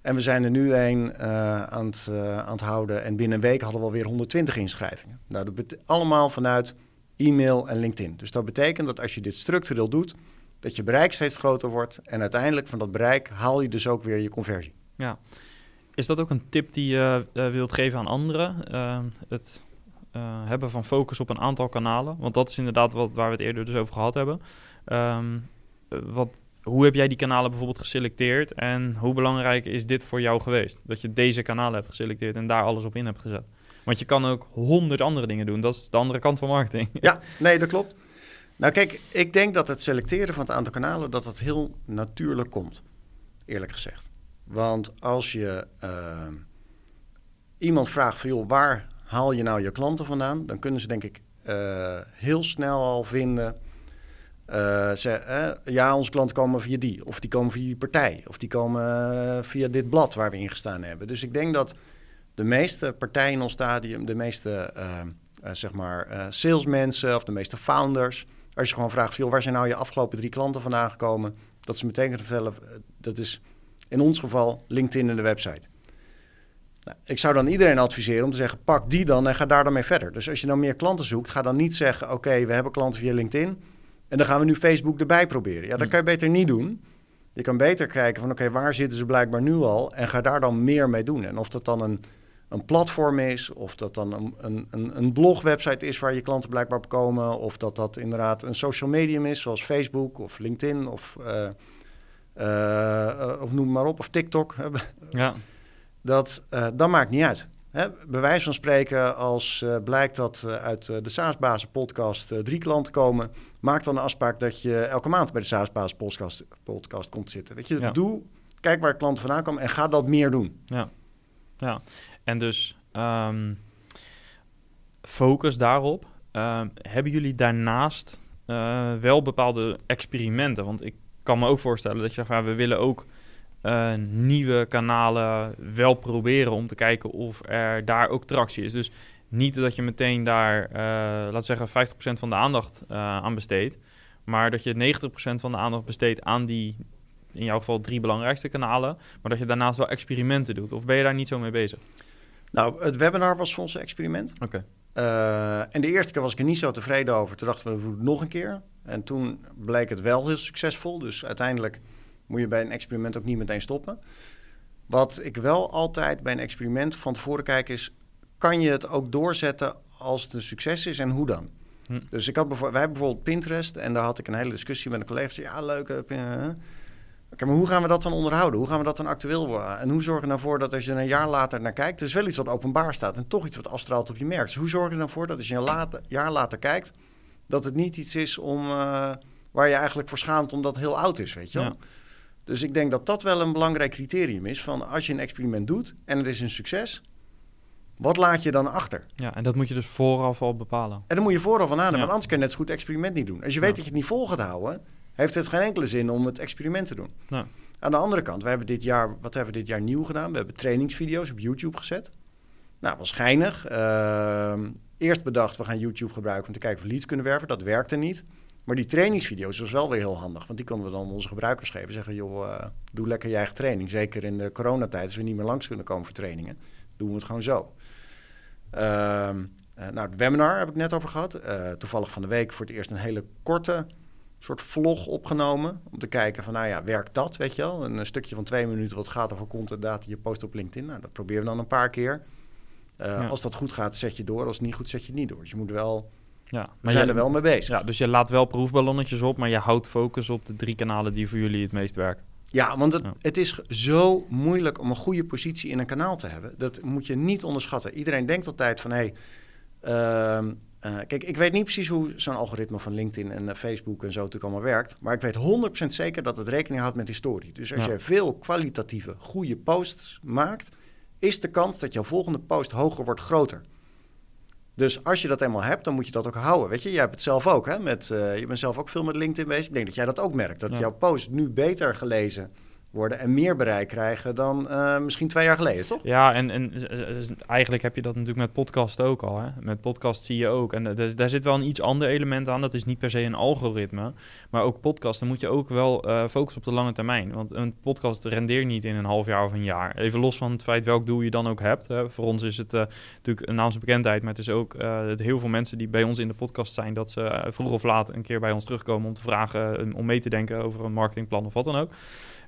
En we zijn er nu een aan, het, aan het houden. En binnen een week hadden we alweer 120 inschrijvingen. Nou, dat allemaal vanuit e-mail en LinkedIn. Dus dat betekent dat als je dit structureel doet, dat je bereik steeds groter wordt. En uiteindelijk van dat bereik haal je dus ook weer je conversie. Ja. Is dat ook een tip die je uh, wilt geven aan anderen? het hebben van focus op een aantal kanalen. Want dat is inderdaad wat, waar we het eerder dus over gehad hebben. Um, wat hoe heb jij die kanalen bijvoorbeeld geselecteerd en hoe belangrijk is dit voor jou geweest? Dat je deze kanalen hebt geselecteerd en daar alles op in hebt gezet. Want je kan ook honderd andere dingen doen. Dat is de andere kant van marketing. Ja, nee, dat klopt. Nou kijk, ik denk dat het selecteren van het aantal kanalen... dat dat heel natuurlijk komt, eerlijk gezegd. Want als je uh, iemand vraagt van... joh, waar haal je nou je klanten vandaan? Dan kunnen ze denk ik uh, heel snel al vinden uh, ze, ja, onze klanten komen via die, of die komen via die partij, of die komen via dit blad waar we in gestaan hebben. Dus ik denk dat de meeste partijen in ons stadium, de meeste zeg maar salesmensen of de meeste founders, als je gewoon vraagt, joh, waar zijn nou je afgelopen drie klanten vandaan gekomen, dat ze meteen kunnen vertellen, dat is in ons geval LinkedIn en de website. Nou, ik zou dan iedereen adviseren om te zeggen, pak die dan en ga daar dan mee verder. Dus als je nou meer klanten zoekt, ga dan niet zeggen, oké, we hebben klanten via LinkedIn en dan gaan we nu Facebook erbij proberen. Ja, dat hmm. kan je beter niet doen. Je kan beter kijken van oké, waar zitten ze blijkbaar nu al? En ga daar dan meer mee doen. En of dat dan een, een platform is, of dat dan een, een, een blogwebsite is waar je klanten blijkbaar op komen, of dat dat inderdaad een social medium is, zoals Facebook of LinkedIn of, uh, of noem maar op, of TikTok. [laughs] Ja. Dat, uh, dat maakt niet uit. Hè, bij wijze van spreken, als uh, blijkt dat uh, uit uh, de SaaS-bazen podcast drie klanten komen, maak dan een afspraak dat je elke maand bij de SaaS-bazen podcast, podcast komt zitten. Weet je, doe, kijk waar klanten vandaan komen en ga dat meer doen. Ja, ja. en dus um, focus daarop. Um, hebben jullie daarnaast wel bepaalde experimenten? Want ik kan me ook voorstellen dat je zegt, van, we willen ook uh, nieuwe kanalen wel proberen om te kijken of er daar ook tractie is. Dus niet dat je meteen daar, uh, laten we zeggen, 50% van de aandacht uh, aan besteedt, maar dat je 90% van de aandacht besteedt aan die, in jouw geval, drie belangrijkste kanalen, maar dat je daarnaast wel experimenten doet. Of ben je daar niet zo mee bezig? Nou, het webinar was voor ons een experiment. Oké. Okay. En de eerste keer was ik er niet zo tevreden over. Toen dachten we, we doen het nog een keer. En toen bleek het wel heel succesvol. Dus uiteindelijk moet je bij een experiment ook niet meteen stoppen. Wat ik wel altijd bij een experiment van tevoren kijk is... kan je het ook doorzetten als het een succes is en hoe dan? Hm. Dus ik had bijvoorbeeld, wij hebben bijvoorbeeld Pinterest... en daar had ik een hele discussie met een collega. Ja, leuk. Maar hoe gaan we dat dan onderhouden? Hoe gaan we dat dan actueel worden? En hoe zorgen we ervoor dat als je er een jaar later naar kijkt... het is wel iets wat openbaar staat en toch iets wat afstraalt op je merk. Dus hoe zorg je ervoor dat als je een later, jaar later kijkt... Dat het niet iets is om, uh, waar je eigenlijk voor schaamt omdat het heel oud is, weet je wel. Dus ik denk dat dat wel een belangrijk criterium is van als je een experiment doet en het is een succes, wat laat je dan achter? Ja, en dat moet je dus vooraf al bepalen. En dan moet je vooraf al nadenken, want anders kan je net zo goed experiment niet doen. Als je weet dat je het niet vol gaat houden, heeft het geen enkele zin om het experiment te doen. Aan de andere kant, we hebben dit jaar, wat hebben we dit jaar nieuw gedaan? We hebben trainingsvideo's op YouTube gezet. Nou, was geinig. Ehm, eerst bedacht, we gaan YouTube gebruiken om te kijken of we leads kunnen werven. Dat werkte niet. Maar die trainingsvideo's was wel weer heel handig. Want die konden we dan onze gebruikers geven. Zeggen, joh, uh, doe lekker je eigen training. Zeker in de coronatijd, als we niet meer langs kunnen komen voor trainingen. Doen we het gewoon zo. Uh, nou, het webinar heb ik net over gehad. Uh, toevallig van de week voor het eerst een hele korte soort vlog opgenomen. Om te kijken van, nou ja, werkt dat, weet je wel? Een, stukje van twee minuten wat gaat over content data je post op LinkedIn. Nou, dat proberen we dan een paar keer. Uh, Als dat goed gaat, zet je door. Als het niet goed, zet je het niet door. Dus je moet wel... Ja, maar we zijn er wel mee bezig. Ja, dus je laat wel proefballonnetjes op, maar je houdt focus op de drie kanalen die voor jullie het meest werken. Ja, want het, het, is zo moeilijk om een goede positie in een kanaal te hebben. Dat moet je niet onderschatten. Iedereen denkt altijd van, hé, hey, uh, uh, kijk, ik weet niet precies hoe zo'n algoritme van LinkedIn en uh, Facebook en zo natuurlijk allemaal werkt. Maar ik weet 100% zeker dat het rekening houdt met historie. Dus als je veel kwalitatieve, goede posts maakt, is de kans dat jouw volgende post hoger wordt groter. Dus als je dat eenmaal hebt, dan moet je dat ook houden. Weet je, jij hebt het zelf ook. Hè? Met, uh, je bent zelf ook veel met LinkedIn bezig. Ik denk dat jij dat ook merkt. Dat jouw post nu beter gelezen worden en meer bereik krijgen dan uh, misschien twee jaar geleden, toch? Ja, en, en eigenlijk heb je dat natuurlijk met podcast ook al. Hè? Met podcast zie je ook. En daar zit wel een iets ander element aan. Dat is niet per se een algoritme. Maar ook podcast, dan moet je ook wel focussen op de lange termijn. Want een podcast rendeert niet in een half jaar of een jaar. Even los van het feit welk doel je dan ook hebt. Hè? Voor ons is het natuurlijk een naamsbekendheid. Maar het is ook dat heel veel mensen die bij ons in de podcast zijn... dat ze vroeg of laat een keer bij ons terugkomen om te vragen... om mee te denken over een marketingplan of wat dan ook.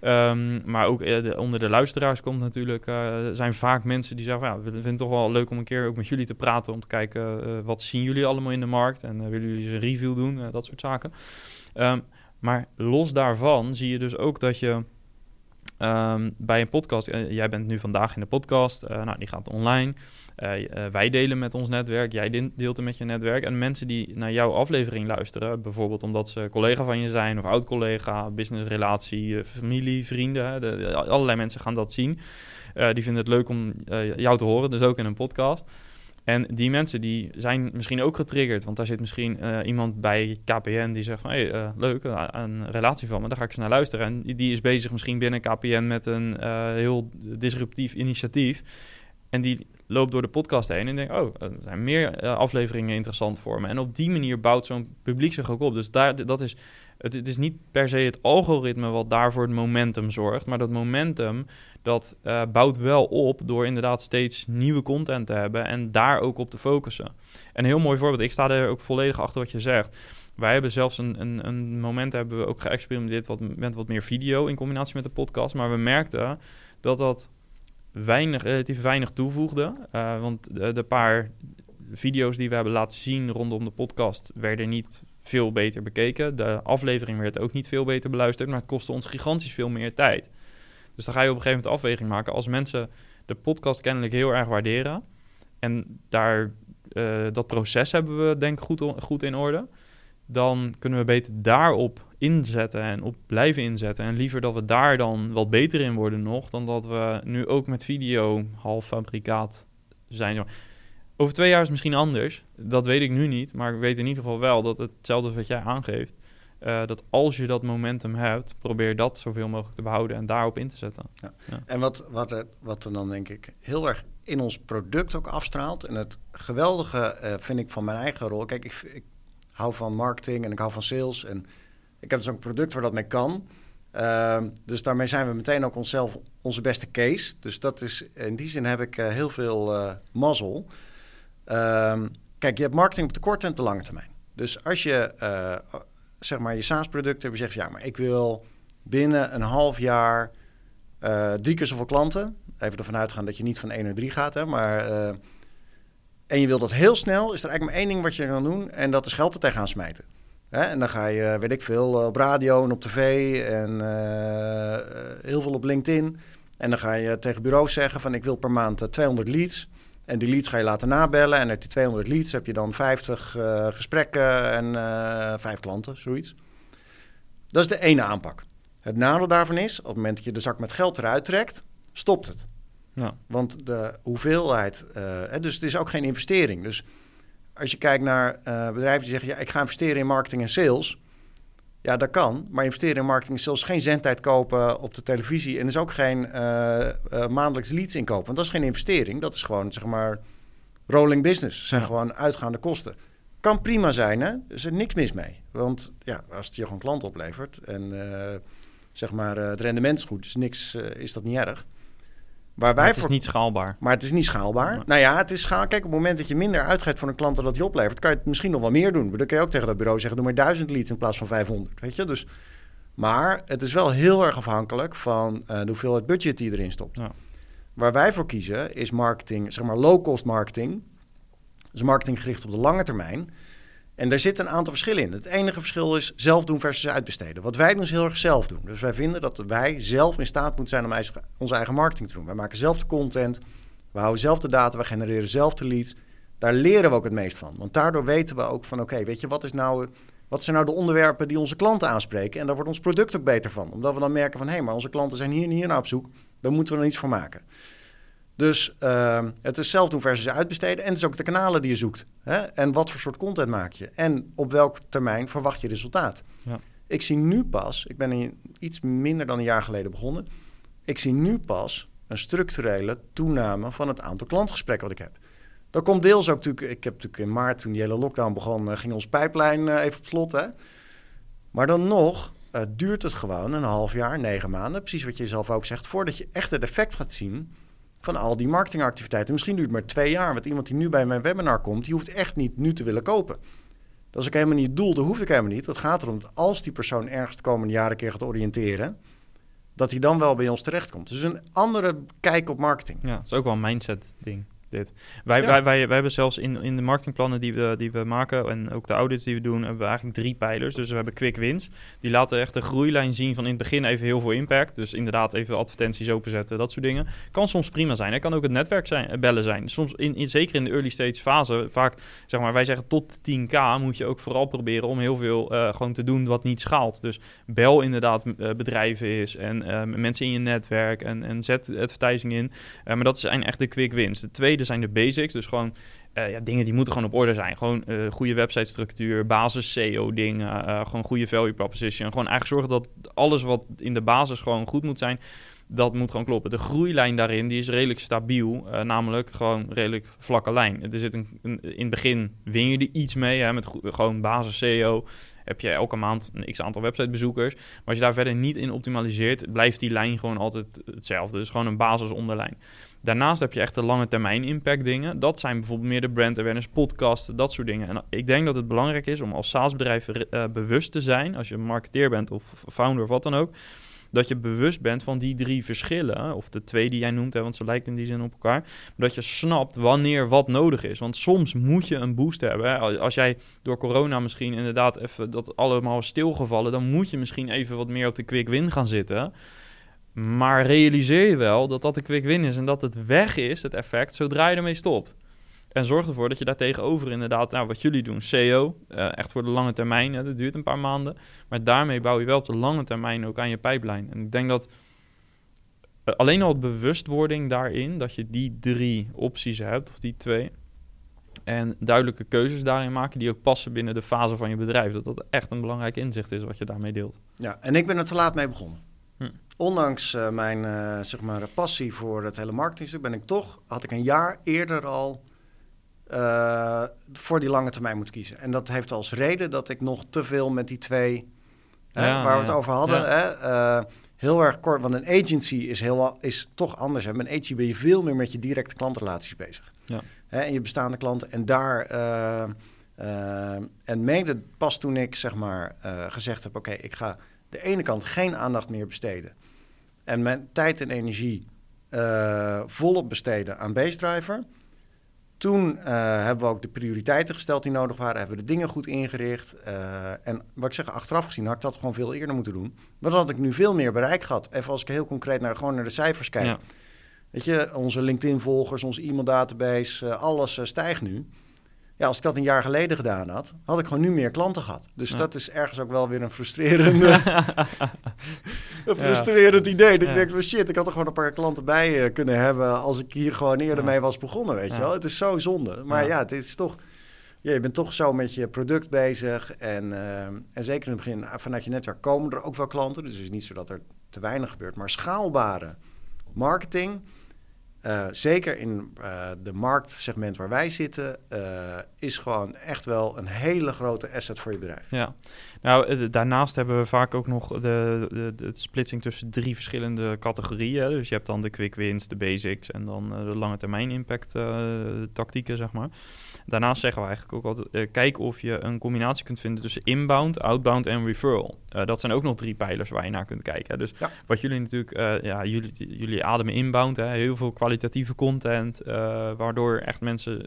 Um, maar ook uh, onder de luisteraars komt natuurlijk, uh, zijn vaak mensen die zeggen: ja, we vinden het toch wel leuk om een keer ook met jullie te praten. Om te kijken uh, wat zien jullie allemaal in de markt en willen jullie een review doen, dat soort zaken. Um, maar los daarvan zie je dus ook dat je. Um, bij een podcast, jij bent nu vandaag in de podcast, nou, die gaat online. Uh, wij delen met ons netwerk, jij deelt het met je netwerk. En mensen die naar jouw aflevering luisteren, bijvoorbeeld omdat ze collega van je zijn of oud-collega, businessrelatie, familie, vrienden, de, allerlei mensen gaan dat zien. Die vinden het leuk om jou te horen, dus ook in een podcast. En die mensen die zijn misschien ook getriggerd, want daar zit misschien iemand bij KPN die zegt van hé, hey, leuk, een relatie van me, daar ga ik eens naar luisteren. En die is bezig misschien binnen KPN met een heel disruptief initiatief. En die loop door de podcast heen en denk, oh, er zijn meer eh, afleveringen interessant voor me. En op die manier bouwt zo'n publiek zich ook op. Dus daar, dat is, het, is niet per se het algoritme wat daarvoor het momentum zorgt, maar dat momentum dat uh, bouwt wel op door inderdaad steeds nieuwe content te hebben en daar ook op te focussen. En een heel mooi voorbeeld, ik sta er ook volledig achter wat je zegt. Wij hebben zelfs een, een, een moment hebben we ook geëxperimenteerd wat, met wat meer video in combinatie met de podcast, maar we merkten dat dat weinig, relatief weinig toevoegde. Uh, want de, paar video's die we hebben laten zien rondom de podcast werden niet veel beter bekeken. De aflevering werd ook niet veel beter beluisterd, maar het kostte ons gigantisch veel meer tijd. Dus dan ga je op een gegeven moment afweging maken. Als mensen de podcast kennelijk heel erg waarderen en daar, uh, dat proces hebben we denk ik goed, goed in orde, dan kunnen we beter daarop inzetten en op blijven inzetten. En liever dat we daar dan wat beter in worden nog, dan dat we nu ook met video half fabrikaat zijn. Over twee jaar is het misschien anders. Dat weet ik nu niet, maar ik weet in ieder geval wel dat hetzelfde wat jij aangeeft. Uh, dat als je dat momentum hebt, probeer dat zoveel mogelijk te behouden en daarop in te zetten. Ja. Ja. En wat, wat, er, wat er dan denk ik heel erg in ons product ook afstraalt. En het geweldige uh, vind ik van mijn eigen rol. Kijk, ik, ik hou van marketing en ik hou van sales. En ik heb dus ook een product waar dat mee kan. Uh, dus daarmee zijn we meteen ook onszelf onze beste case. Dus dat is, in die zin heb ik uh, heel veel mazzel. Uh, kijk, je hebt marketing op de korte en de lange termijn. Dus als je eh, zeg maar je SaaS-product hebt, je zegt ja, maar ik wil binnen een half jaar drie keer zoveel klanten. Even ervan uitgaan dat je niet van 1 naar 3 gaat, hè, maar en je wil dat heel snel, is er eigenlijk maar één ding wat je kan doen. En dat is geld er tegenaan smijten. Hè? En dan ga je, weet ik veel, op radio en op tv en heel veel op LinkedIn. En dan ga je tegen bureaus zeggen van ik wil per maand 200 leads. En die leads ga je laten nabellen. En uit die 200 leads heb je dan 50 uh, gesprekken en uh, 5 klanten, zoiets. Dat is de ene aanpak. Het nadeel daarvan is, op het moment dat je de zak met geld eruit trekt, stopt het. Ja. Want de hoeveelheid, uh, dus het is ook geen investering. Dus als je kijkt naar bedrijven die zeggen, ja, ik ga investeren in marketing en sales. Ja, dat kan. Maar investeren in marketing is geen zendtijd kopen op de televisie. En is ook geen uh, maandelijks leads inkopen. Want dat is geen investering. Dat is gewoon, zeg maar, rolling business. Dat zijn gewoon uitgaande kosten. Kan prima zijn, hè? Er is er niks mis mee. Want ja, als het je gewoon klant oplevert en zeg maar het rendement is goed, is, niks, is dat niet erg. Waar wij het is niet schaalbaar. Maar het is niet schaalbaar. Nou ja, het is schaal. Kijk, op het moment dat je minder uitgeeft voor een klant dan dat je oplevert, kan je het misschien nog wel meer doen. Dan kun je ook tegen dat bureau zeggen: doe maar 1000 leads in plaats van 500. Weet je, dus. Maar het is wel heel erg afhankelijk van uh, de hoeveelheid budget die erin stopt. Ja. Waar wij voor kiezen is marketing, zeg maar low-cost marketing. Dus marketing gericht op de lange termijn. En daar zitten een aantal verschillen in. Het enige verschil is zelf doen versus uitbesteden. Wat wij doen is heel erg zelf doen. Dus wij vinden dat wij zelf in staat moeten zijn om onze eigen marketing te doen. Wij maken zelf de content, we houden zelf de data, we genereren zelf de leads. Daar leren we ook het meest van. Want daardoor weten we ook van oké, weet je, wat, is nou, wat zijn nou de onderwerpen die onze klanten aanspreken? En daar wordt ons product ook beter van. Omdat we dan merken van hé, hey, maar onze klanten zijn hier en hier naar op zoek. Daar moeten we er iets voor maken. Dus uh, het is zelf doen versus uitbesteden. En het is ook de kanalen die je zoekt. Hè? En wat voor soort content maak je? En op welk termijn verwacht je resultaat? Ja. Ik zie nu pas, ik ben iets minder dan een jaar geleden begonnen. Ik zie nu pas een structurele toename van het aantal klantgesprekken wat ik heb. Dat komt deels ook natuurlijk. Ik heb natuurlijk in maart, toen die hele lockdown begon, uh, ging ons pijplijn uh, even op slot. Hè? Maar dan nog uh, duurt het gewoon een half jaar, negen maanden, precies wat je zelf ook zegt, voordat je echt het effect gaat zien van al die marketingactiviteiten. Misschien duurt het maar twee jaar. Want iemand die nu bij mijn webinar komt, die hoeft echt niet nu te willen kopen. Dat is ook helemaal niet het doel. Dat hoef ik helemaal niet. Het gaat erom dat als die persoon ergens de komende jaren een keer gaat oriënteren, dat hij dan wel bij ons terechtkomt. Dus een andere kijk op marketing. Ja, dat is ook wel een mindset ding dit. Wij, wij, wij, wij hebben zelfs in, in de marketingplannen die we, die we maken en ook de audits die we doen, hebben we eigenlijk drie pijlers. Dus we hebben quick wins. Die laten echt de groeilijn zien van in het begin even heel veel impact. Dus inderdaad even advertenties openzetten, dat soort dingen. Kan soms prima zijn. Het kan ook het netwerk zijn, eh, bellen zijn. Soms, in, in, zeker in de early stage fase, vaak zeg maar, wij zeggen tot 10k moet je ook vooral proberen om heel veel uh, gewoon te doen wat niet schaalt. Dus bel inderdaad uh, bedrijven is en mensen in je netwerk en, en zet advertising in. maar dat zijn echt de quick wins. De tweede zijn de basics. Dus gewoon uh, ja, dingen die moeten gewoon op orde zijn. Gewoon uh, goede websitestructuur, basis SEO dingen, uh, gewoon goede value proposition. Gewoon eigenlijk zorgen dat alles wat in de basis gewoon goed moet zijn, dat moet gewoon kloppen. De groeilijn daarin die is redelijk stabiel, namelijk gewoon redelijk vlakke lijn. Er zit een, in het begin win je er iets mee hè, met gewoon basis SEO. Heb je elke maand een x aantal websitebezoekers. Maar als je daar verder niet in optimaliseert, blijft die lijn gewoon altijd hetzelfde. Dus gewoon een basis onderlijn. Daarnaast heb je echt de lange termijn impact dingen. Dat zijn bijvoorbeeld meer de brand awareness, podcasten, dat soort dingen. En ik denk dat het belangrijk is om als SaaS-bedrijf uh, bewust te zijn, als je marketeer bent of founder of wat dan ook, dat je bewust bent van die drie verschillen, of de twee die jij noemt, hè, want ze lijken in die zin op elkaar, dat je snapt wanneer wat nodig is. Want soms moet je een boost hebben. Als jij door corona misschien inderdaad even dat allemaal stilgevallen, dan moet je misschien even wat meer op de quick win gaan zitten. Maar realiseer je wel dat dat een quick win is en dat het weg is, het effect, zodra je ermee stopt. En zorg ervoor dat je daar tegenover inderdaad, nou, wat jullie doen, SEO, uh, echt voor de lange termijn, hè, dat duurt een paar maanden. Maar daarmee bouw je wel op de lange termijn ook aan je pijplijn. En ik denk dat uh, alleen al het bewustwording daarin, dat je die drie opties hebt, of die twee, en duidelijke keuzes daarin maken die ook passen binnen de fase van je bedrijf, dat dat echt een belangrijk inzicht is wat je daarmee deelt. Ja, en ik ben er te laat mee begonnen. Hm. Ondanks uh, mijn uh, zeg maar, passie voor het hele marketingstuk ben ik toch, had ik een jaar eerder al uh, voor die lange termijn moeten kiezen. En dat heeft als reden dat ik nog te veel met die twee, ja, hè, waar we het over hadden, hè, heel erg kort. Want een agency is, heel, is toch anders. Hè. Met een agency ben je veel meer met je directe klantrelaties bezig. Ja. Hè, en je bestaande klanten. En daar... en mede pas toen ik zeg maar gezegd heb: oké, ik ga de ene kant geen aandacht meer besteden en mijn tijd en energie uh, volop besteden aan Driver. Toen uh, hebben we ook de prioriteiten gesteld die nodig waren. Hebben we de dingen goed ingericht. Uh, en wat ik zeg, achteraf gezien had ik dat gewoon veel eerder moeten doen. Maar dan had ik nu veel meer bereik gehad. Even als ik heel concreet naar, gewoon naar de cijfers kijk. Weet je, onze LinkedIn-volgers, onze e-maildatabase, uh, alles stijgt nu. Ja, als ik dat een jaar geleden gedaan had, had ik gewoon nu meer klanten gehad. Dus Ja. dat is ergens ook wel weer een frustrerende, [laughs] [laughs] een frustrerend idee. Dat Ja. ik denk, van, shit, ik had er gewoon een paar klanten bij eh, kunnen hebben als ik hier gewoon eerder mee was begonnen, weet je wel. Het is zo zonde. Maar Ja. ja, het is toch... Ja, je bent toch zo met je product bezig. En, eh, en zeker in het begin, ah, vanuit je netwerk komen er ook wel klanten. Dus het is niet zo dat er te weinig gebeurt. Maar schaalbare marketing, eh, zeker in eh, de marktsegment waar wij zitten, eh, is gewoon echt wel een hele grote asset voor je bedrijf. Ja, nou daarnaast hebben we vaak ook nog de, de, de splitsing tussen drie verschillende categorieën. Dus je hebt dan de quick wins, de basics en dan de lange termijn impact tactieken, zeg maar. Daarnaast zeggen we eigenlijk ook altijd, eh, kijk of je een combinatie kunt vinden tussen inbound, outbound en referral. Eh, dat zijn ook nog drie pijlers waar je naar kunt kijken. hè. Dus Ja. wat jullie natuurlijk, eh, ja, jullie, jullie ademen inbound, hè, heel veel kwalitatieve content, waardoor echt mensen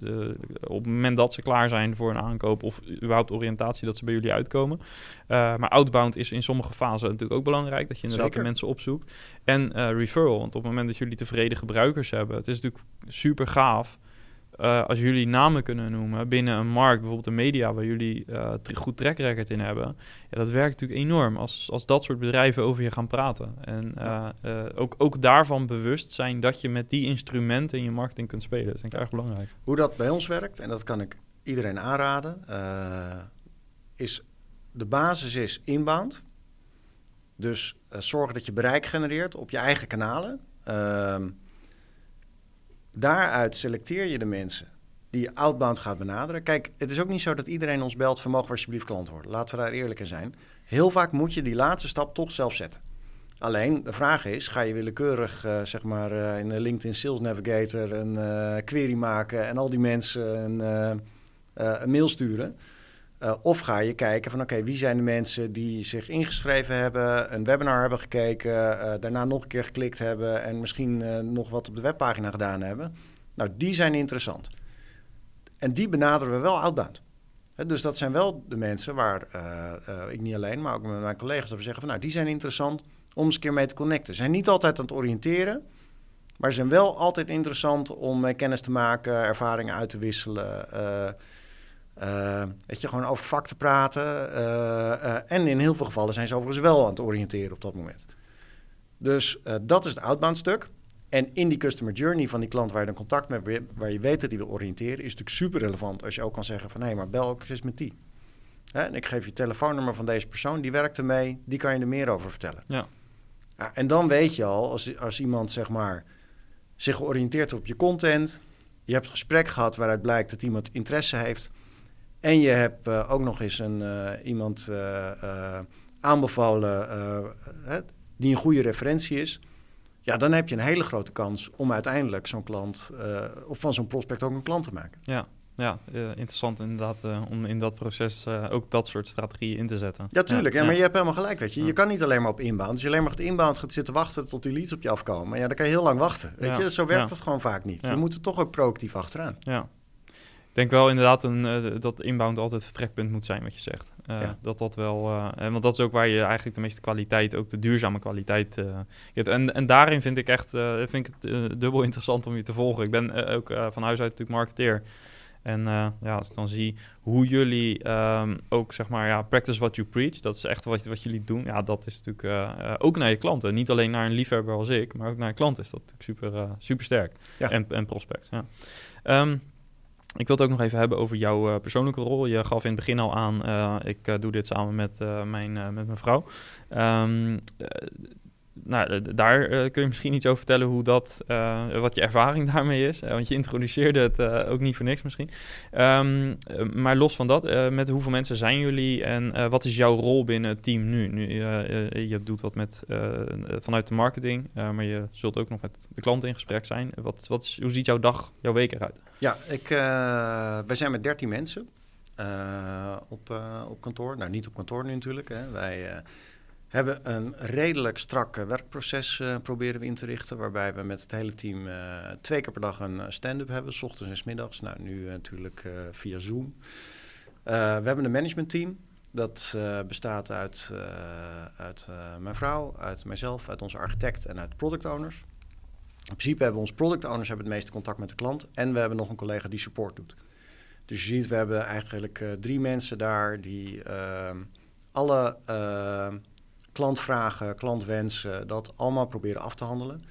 op het moment dat ze klaar zijn voor een aankoop of überhaupt oriëntatie, dat ze bij jullie uitkomen. Maar outbound is in sommige fasen natuurlijk ook belangrijk, dat je inderdaad de Zeker. mensen opzoekt. En referral, want op het moment dat jullie tevreden gebruikers hebben, het is natuurlijk super gaaf eh, als jullie namen kunnen noemen binnen een markt, bijvoorbeeld de media, waar jullie eh, goed track record in hebben. Ja, dat werkt natuurlijk enorm als, als dat soort bedrijven over je gaan praten. En eh, ook, ook daarvan bewust zijn dat je met die instrumenten in je marketing kunt spelen. Dat is denk ik erg belangrijk. Hoe dat bij ons werkt, en dat kan ik iedereen aanraden, is de basis is inbound. Dus zorgen dat je bereik genereert op je eigen kanalen. Ehm, daaruit selecteer je de mensen die je outbound gaat benaderen. Kijk, het is ook niet zo dat iedereen ons belt van mogen we alsjeblieft klant worden. Laten we daar eerlijk in zijn. Heel vaak moet je die laatste stap toch zelf zetten. Alleen, de vraag is, ga je willekeurig eh, zeg maar, eh, in de LinkedIn Sales Navigator een eh, query maken en al die mensen een, een mail sturen? Eh, of ga je kijken van oké, wie zijn de mensen die zich ingeschreven hebben, een webinar hebben gekeken, eh, daarna nog een keer geklikt hebben en misschien eh, nog wat op de webpagina gedaan hebben. Nou, die zijn interessant. En die benaderen we wel outbound. Dus dat zijn wel de mensen waar ik niet alleen, maar ook met mijn collega's over zeggen van nou, die zijn interessant om eens een keer mee te connecten. Ze zijn niet altijd aan het oriënteren, maar ze zijn wel altijd interessant om kennis te maken, ervaringen uit te wisselen. Eh, eh, weet je, gewoon over vak te praten. eh, eh, en in heel veel gevallen zijn ze overigens wel aan het oriënteren op dat moment. Dus dat is het outbound stuk. En in die customer journey van die klant waar je dan contact mee hebt, waar je weet dat die wil oriënteren, is natuurlijk super relevant als je ook kan zeggen van hé, maar bel ook eens met die. Hè, en ik geef je telefoonnummer van deze persoon, die werkt ermee, die kan je er meer over vertellen. Ja. En dan weet je al, als, als iemand zeg maar zich georiënteerd op je content, je hebt een gesprek gehad waaruit blijkt dat iemand interesse heeft, en je hebt eh, ook nog eens een, eh, iemand eh, aanbevolen die een goede referentie is. Ja, dan heb je een hele grote kans om uiteindelijk zo'n klant of van zo'n prospect ook een klant te maken. Ja, ja interessant inderdaad om in dat proces ook dat soort strategieën in te zetten. Ja, tuurlijk. Ja, ja. maar je hebt helemaal gelijk. Weet je. je Ja. kan niet alleen maar op inbound. Als je alleen maar op inbound gaat zitten wachten tot die leads op je afkomen. Ja, dan kan je heel lang wachten. Weet je, zo werkt het gewoon vaak niet. Je moet er toch ook proactief achteraan. Ja. Ik denk wel inderdaad een, eh, dat inbound altijd het vertrekpunt moet zijn, wat je zegt. Eh, Ja. Dat dat wel, eh, want dat is ook waar je eigenlijk de meeste kwaliteit, ook de duurzame kwaliteit hebt. En, en daarin vind ik echt, vind ik het dubbel interessant om je te volgen. Ik ben ook van huis uit natuurlijk marketeer. En ja, als ik dan zie hoe jullie ehm, ook, zeg maar, ja, practice what you preach, dat is echt wat, wat jullie doen. Ja, dat is natuurlijk ook naar je klanten. Niet alleen naar een liefhebber als ik, maar ook naar een klant is dat natuurlijk super, super sterk. Ja. En, en prospects, ja. Ehm, ik wil het ook nog even hebben over jouw eh, persoonlijke rol. Je gaf in het begin al aan, eh, ik eh, doe dit samen met, mijn, met mijn vrouw. Eh, nou, daar eh, kun je misschien iets over vertellen hoe dat, eh, wat je ervaring [laughs] daarmee is. Eh, want je introduceerde het ook niet voor niks misschien. Ehm, eh, maar los van dat, met hoeveel mensen zijn jullie en wat is jouw rol binnen het team nu? nu je doet wat met, vanuit de marketing, maar je zult ook nog met de klanten in gesprek zijn. Wat, wat hoe ziet jouw dag, jouw week eruit? Ja, ik, wij zijn met 13 mensen op, op kantoor. Nou, niet op kantoor nu natuurlijk. Hè. Wij hebben een redelijk strak werkproces eh, proberen we in te richten. Waarbij we met het hele team eh, twee keer per dag een eh, stand-up hebben. S ochtends en s middags. Nou, nu natuurlijk via Zoom. We hebben een managementteam. Dat bestaat uit, uit mijn vrouw, uit mijzelf, uit onze architect en uit product owners. In principe hebben ons product owners hebben het meeste contact met de klant. En we hebben nog een collega die support doet. Dus je ziet, we hebben eigenlijk drie mensen daar die uh, alle uh, klantvragen, klantwensen, dat allemaal proberen af te handelen.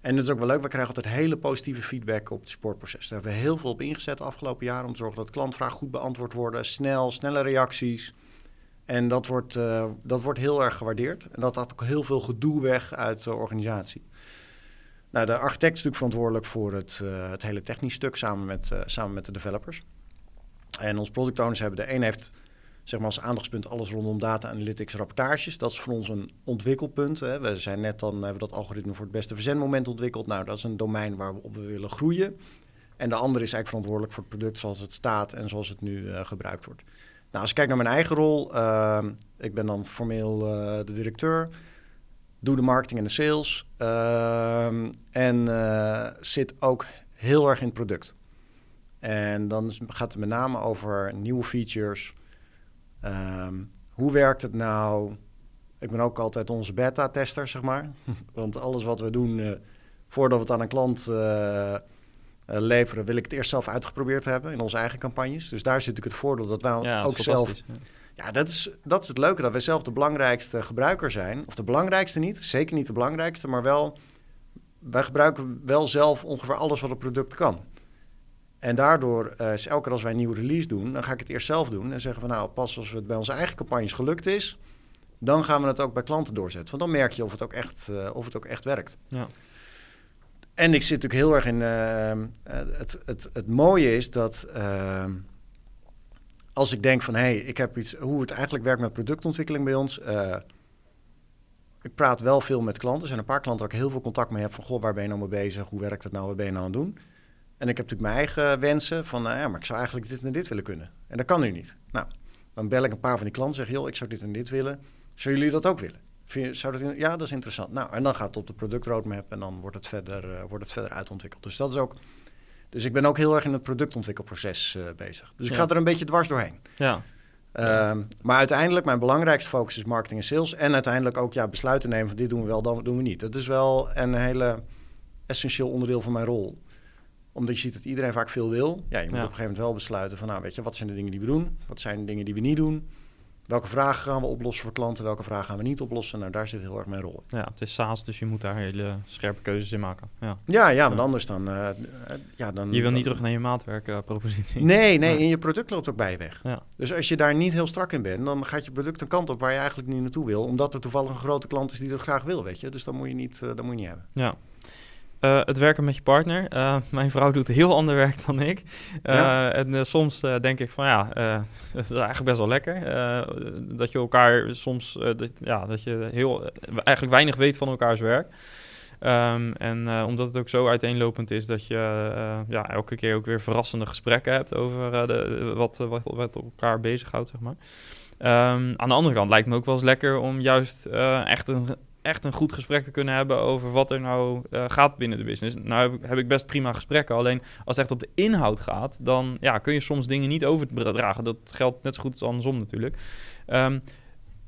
En dat is ook wel leuk, we krijgen altijd hele positieve feedback op het supportproces. Daar hebben we heel veel op ingezet de afgelopen jaren om te zorgen dat klantvragen goed beantwoord worden. Snel, snelle reacties. En dat wordt, uh, dat wordt heel erg gewaardeerd. En dat had ook heel veel gedoe weg uit de organisatie. Nou, de architect is natuurlijk verantwoordelijk voor het, uh, het hele technisch stuk samen met, uh, samen met de developers. En ons product owners hebben de een heeft zeg maar als aandachtspunt alles rondom data analytics rapportages. Dat is voor ons een ontwikkelpunt. Hè. We zijn net dan hebben dat algoritme voor het beste verzendmoment ontwikkeld. Nou, dat is een domein waar we willen groeien. En de andere is eigenlijk verantwoordelijk voor het product zoals het staat en zoals het nu uh, gebruikt wordt. Nou, als ik kijk naar mijn eigen rol, uh, ik ben dan formeel uh, de directeur, doe de marketing en de sales en zit ook heel erg in het product. En dan gaat het met name over nieuwe features. Um, hoe werkt het nou? Ik ben ook altijd onze beta-tester, zeg maar. [laughs] Want alles wat we doen, uh, voordat we het aan een klant uh, uh, leveren, wil ik het eerst zelf uitgeprobeerd hebben in onze eigen campagnes. Dus daar zit natuurlijk het voordeel dat wij ja, ook zelf. Ja, ja dat, is, dat is het leuke, dat wij zelf de belangrijkste gebruiker zijn. Of de belangrijkste niet, zeker niet de belangrijkste, maar wel. Wij gebruiken wel zelf ongeveer alles wat het product kan. En daardoor uh, is elke keer als wij een nieuwe release doen, dan ga ik het eerst zelf doen. En zeggen van nou, pas als het bij onze eigen campagnes gelukt is, dan gaan we het ook bij klanten doorzetten. Want dan merk je of het ook echt, uh, of het ook echt werkt. Ja. En ik zit natuurlijk heel erg in. Uh, het, het, het mooie is dat als ik denk van hé, hey, ik heb iets, hoe het eigenlijk werkt met productontwikkeling bij ons. ik praat wel veel met klanten. Er zijn een paar klanten waar ik heel veel contact mee heb. Van goh, waar ben je nou mee bezig? Hoe werkt het nou? Wat ben je nou aan het doen? En ik heb natuurlijk mijn eigen wensen van, nou ja, maar ik zou eigenlijk dit en dit willen kunnen. En dat kan nu niet. Nou, dan bel ik een paar van die klanten en zeg, joh, ik zou dit en dit willen. Zullen jullie dat ook willen? Je, zou dat, ja, dat is interessant. Nou, en dan gaat het op de productroadmap en dan wordt het verder, uh, wordt het verder uitontwikkeld. Dus dat is ook... Dus ik ben ook heel erg in het productontwikkelproces uh, bezig. Dus ik ga er een beetje dwars doorheen. Ja. Uh, maar uiteindelijk, mijn belangrijkste focus is marketing en sales. En uiteindelijk ook ja, besluiten nemen van dit doen we wel, dat doen we niet. Dat is wel een hele essentieel onderdeel van mijn rol omdat je ziet dat iedereen vaak veel wil. Ja, je moet ja. op een gegeven moment wel besluiten van... nou, weet je, wat zijn de dingen die we doen? Wat zijn de dingen die we niet doen? Welke vragen gaan we oplossen voor klanten? Welke vragen gaan we niet oplossen? Nou, daar zit heel erg mijn rol. Ja, het is SaaS, dus je moet daar hele scherpe keuzes in maken. Ja, ja, ja want anders dan... Uh, ja, dan je wil niet terug naar je maatwerkpropositie. Uh, nee, nee, en je product loopt ook bij je weg. Ja. Dus als je daar niet heel strak in bent... dan gaat je product een kant op waar je eigenlijk niet naartoe wil... omdat er toevallig een grote klant is die dat graag wil, weet je. Dus dan moet je niet, uh, dat moet je niet hebben. Ja. Uh, het werken met je partner. Uh, mijn vrouw doet heel ander werk dan ik. Uh, ja. En soms denk ik van ja, [laughs] het is eigenlijk best wel lekker. dat je elkaar soms, dat, ja, dat je heel, eigenlijk weinig weet van elkaars werk. Um, en omdat het ook zo uiteenlopend is dat je ja, elke keer ook weer verrassende gesprekken hebt over de, wat, wat, wat elkaar bezighoudt, zeg maar. Um, aan de andere kant lijkt me ook wel eens lekker om juist echt een echt een goed gesprek te kunnen hebben over wat er nou uh, gaat binnen de business. Nou heb ik, heb ik, best prima gesprekken. Alleen als het echt op de inhoud gaat, dan ja, kun je soms dingen niet overdragen. Dat geldt net zo goed als andersom natuurlijk. Um,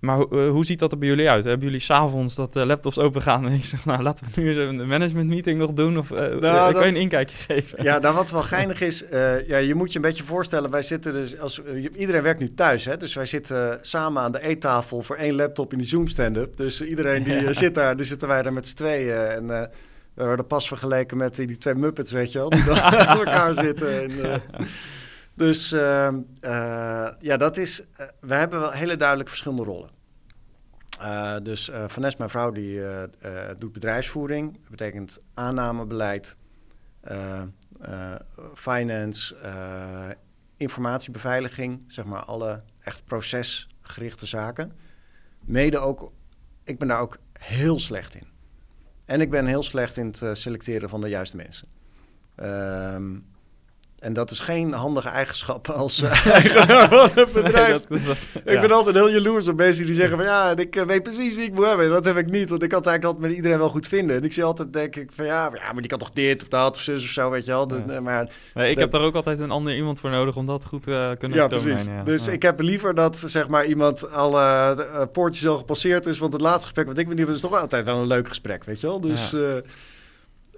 maar uh, hoe ziet dat er bij jullie uit? Hebben jullie s'avonds dat de laptops open gaan en je zegt, nou laten we nu een management meeting nog doen? Of uh, nou, kan je een inkijkje geven? Ja, nou wat wel geinig is, ja, je moet je een beetje voorstellen, wij zitten dus, als, iedereen werkt nu thuis, hè? dus wij zitten samen aan de eettafel voor één laptop in die Zoom stand-up. Dus iedereen die [laughs] ja. zit daar, dus zitten wij daar met z'n tweeën en... we worden pas vergeleken met die twee Muppets, weet je wel, die dan [laughs] aan elkaar zitten. En. Dus uh, uh, ja, dat is. Uh, we hebben wel hele duidelijk verschillende rollen. dus Vanessa, mijn vrouw, die doet bedrijfsvoering. Dat betekent aannamebeleid, finance, informatiebeveiliging, zeg maar alle echt procesgerichte zaken. Mede ook, ik ben daar ook heel slecht in. En ik ben heel slecht in het selecteren van de juiste mensen. Ehm, en dat is geen handige eigenschap als uh, [laughs] eigenaar van een bedrijf. Nee, dat, dat, ja. Ik ben altijd heel jaloers op mensen die zeggen van ja, ik uh, weet precies wie ik moet hebben. En dat heb ik niet, want ik kan het eigenlijk altijd met iedereen wel goed vinden. En ik zie altijd, denk ik, van ja, maar, ja, maar die kan toch dit of dat of zus of zo, weet je wel. Ja. Maar, nee, ik heb daar ook altijd een ander iemand voor nodig om dat goed uh, kunnen ja, precies. Ja. Dus ik heb liever dat zeg maar iemand alle poortjes al gepasseerd is. Want het laatste gesprek wat ik met die heb is toch altijd wel een leuk gesprek, weet je wel. Dus...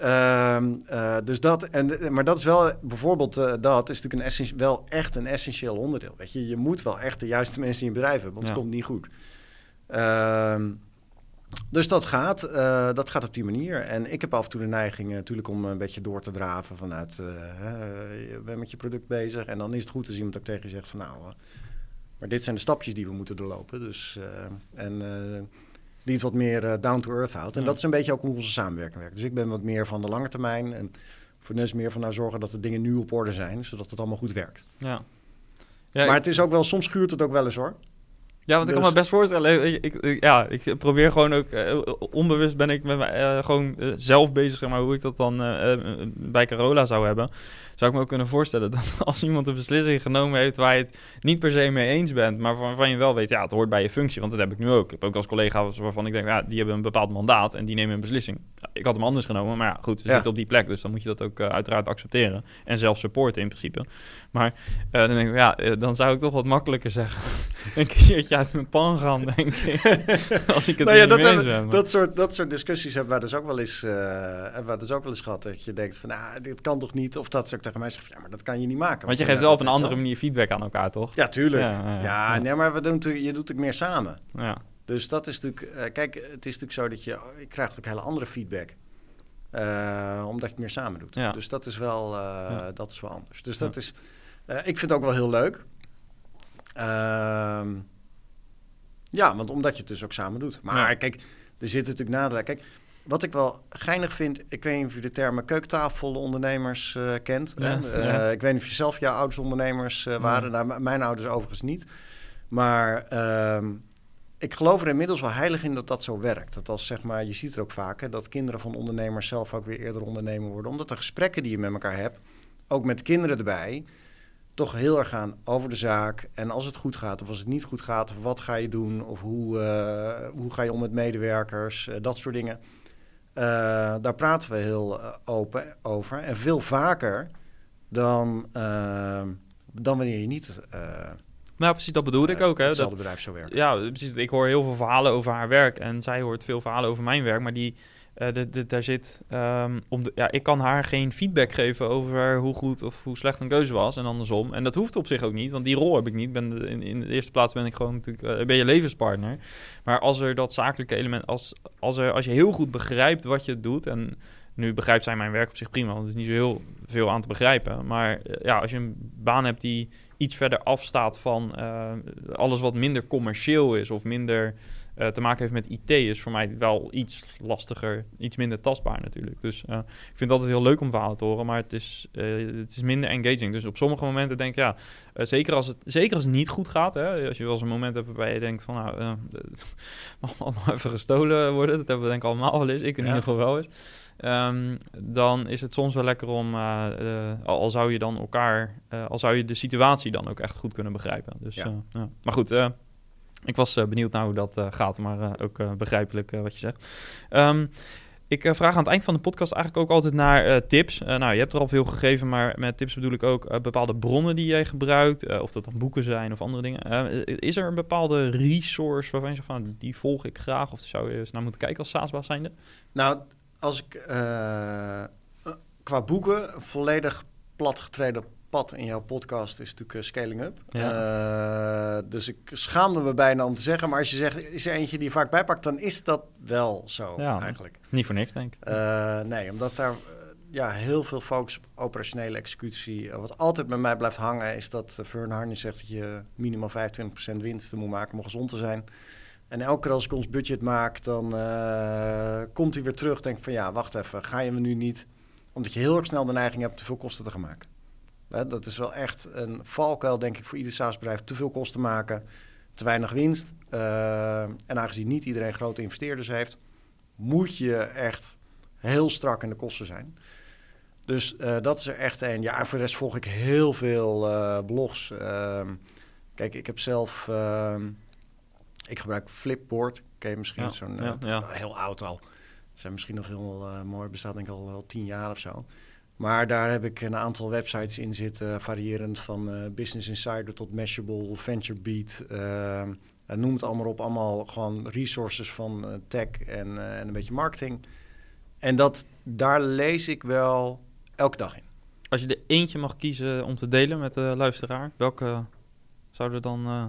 Ehm, eh, dus dat, en, maar dat is wel bijvoorbeeld, uh, dat is natuurlijk een wel echt een essentieel onderdeel. Weet je, je moet wel echt de juiste mensen in je bedrijf hebben, want het komt niet goed. Ehm, dus dat gaat, uh, dat gaat op die manier. En ik heb af en toe de neiging natuurlijk om een beetje door te draven vanuit, je bent met je product bezig. En dan is het goed als iemand ook tegen je zegt van nou, maar dit zijn de stapjes die we moeten doorlopen. Dus, en die het wat meer uh, down to earth houdt. En dat is een beetje ook hoe onze samenwerking werkt. Dus ik ben wat meer van de lange termijn. En voor Nes meer van nou zorgen dat de dingen nu op orde zijn, zodat het allemaal goed werkt. Ja. ja maar het is ook wel, soms schuurt het ook wel eens hoor. Ja, want ik kan me dus- best voorstellen. Ik, ja, ik probeer gewoon ook uh, onbewust ben ik met uh, gewoon uh, zelf bezig, zeg maar, hoe ik dat dan bij Carola zou hebben zou ik me ook kunnen voorstellen dat [laughs] als iemand een beslissing genomen heeft waar je het niet per se mee eens bent, maar waarvan je wel weet, ja, het hoort bij je functie, want dat heb ik nu ook. Ik heb ook als collega's waarvan ik denk, ja, die hebben een bepaald mandaat en die nemen een beslissing. Ik had hem anders genomen, maar ja, goed, ze ja. zitten op die plek, dus dan moet je dat ook uh, uiteraard accepteren en zelf supporten in principe. Maar uh, dan denk ik, ja, uh, dan zou ik toch wat makkelijker zeggen. [laughs] een keertje uit mijn pan gaan, denk ik. [laughs] als ik het nou ja, niet dat, ben. Maar. Dat soort, dat soort discussies hebben we dus ook wel eens, hebben we dus ook wel eens gehad. Dat je denkt van, nou, dit kan toch niet? Of dat ook tegen mij ja, maar dat kan je niet maken. Want je geeft wel op een andere manier feedback aan elkaar, toch? Ja, tuurlijk. Ja, ja, nee, maar we doen, je doet het meer samen. Ja. Dus dat is natuurlijk, uh, kijk, het is natuurlijk zo dat je, je krijgt ook hele andere feedback. Uh, omdat je het meer samen doet. Ja. Dus dat is wel, uh, dat is wel anders. Dus dat is, ik vind het ook wel heel leuk. Ehm, ja, want omdat je het dus ook samen doet. Maar kijk, er zitten natuurlijk nadelen. Kijk, wat ik wel geinig vind, ik weet niet of je de termen keukentafelondernemers uh, kent. Ja, uh, Ik weet niet of je zelf jouw ouders ondernemers uh, waren. Nou, mijn ouders overigens niet. Maar ehm, ik geloof er inmiddels wel heilig in dat dat zo werkt. Dat als zeg maar, je ziet er ook vaker dat kinderen van ondernemers zelf ook weer eerder ondernemer worden. Omdat de gesprekken die je met elkaar hebt, ook met kinderen erbij, toch heel erg gaan over de zaak. En als het goed gaat of als het niet goed gaat, of wat ga je doen? Of hoe, hoe ga je om met medewerkers? dat soort dingen. Uh, daar praten we heel uh, open over. En veel vaker dan, uh, dan wanneer je niet. nou, precies, dat bedoelde ik ook. Hè, hetzelfde dat, bedrijf zo werkt. Ja, precies. Ik hoor heel veel verhalen over haar werk. En zij hoort veel verhalen over mijn werk. Maar die de, daar zit, um, om de, ja, ik kan haar geen feedback geven over hoe goed of hoe slecht een keuze was en andersom. En dat hoeft op zich ook niet, want die rol heb ik niet. Ben in, in de eerste plaats ben ik gewoon natuurlijk, uh, ben je levenspartner. Maar als er dat zakelijke element, als, als, er, als je heel goed begrijpt wat je doet en nu begrijpt zij mijn werk op zich prima, want er is niet zo heel veel aan te begrijpen. Maar uh, ja, als je een baan hebt die iets verder afstaat van alles wat minder commercieel is of minder uh, te maken heeft met IT, is voor mij wel iets lastiger, iets minder tastbaar natuurlijk. Dus uh, ik vind het altijd heel leuk om verhalen te horen, maar het is, uh, het is minder engaging. Dus op sommige momenten denk ik, ja, zeker, als het, zeker als het niet goed gaat, hè, als je wel eens een moment hebt waarbij je denkt van, nou, [laughs] mag allemaal even gestolen worden, dat hebben we denk ik allemaal wel eens, ik in ja. ieder geval wel eens. Um, dan is het soms wel lekker om, al zou je dan elkaar, al zou je de situatie dan ook echt goed kunnen begrijpen. Dus, ja. Maar goed, ik was uh, benieuwd naar hoe dat uh, gaat, maar uh, ook begrijpelijk wat je zegt. Um, ik vraag aan het eind van de podcast eigenlijk ook altijd naar tips. nou, je hebt er al veel gegeven, maar met tips bedoel ik ook bepaalde bronnen die jij gebruikt. of dat dan boeken zijn of andere dingen. is er een bepaalde resource waarvan je zegt van die volg ik graag? Of zou je eens naar moeten kijken als SaaSbaas zijnde? Nou, als ik qua boeken volledig platgetreden pad in jouw podcast is natuurlijk uh, Scaling Up. Ja. Uh, dus ik schaamde me bijna om te zeggen. Maar als je zegt, is er eentje die je vaak bijpakt, dan is dat wel zo ja, eigenlijk. Niet voor niks, denk ik. Uh, nee, omdat daar ja, heel veel focus op operationele executie. wat altijd bij mij blijft hangen, is dat Vern Harney zegt dat je minimaal 25% winst moet maken om gezond te zijn. En elke keer als ik ons budget maak, dan komt hij weer terug. Denk van ja, wacht even, ga je me nu niet... Omdat je heel erg snel de neiging hebt te veel kosten te gaan maken. Dat is wel echt een valkuil, denk ik, voor ieder SaaS-bedrijf. Te veel kosten maken, te weinig winst. Uh, en aangezien niet iedereen grote investeerders heeft, moet je echt heel strak in de kosten zijn. Dus uh, dat is er echt een. Ja, voor de rest volg ik heel veel uh, blogs. Ehm, kijk, ik heb zelf... Ehm, ik gebruik Flipboard. Ken je misschien ja, zo'n... Ja, ja. Heel oud al. Zijn misschien nog heel mooi. Bestaat denk ik al, al tien jaar of zo. Maar daar heb ik een aantal websites in zitten, variërend van uh, Business Insider tot Mashable, VentureBeat. Uh, noem het allemaal op, allemaal gewoon resources van uh, tech en, en een beetje marketing. En dat, daar lees ik wel elke dag in. Als je er eentje mag kiezen om te delen met de luisteraar, welke zou er dan uh,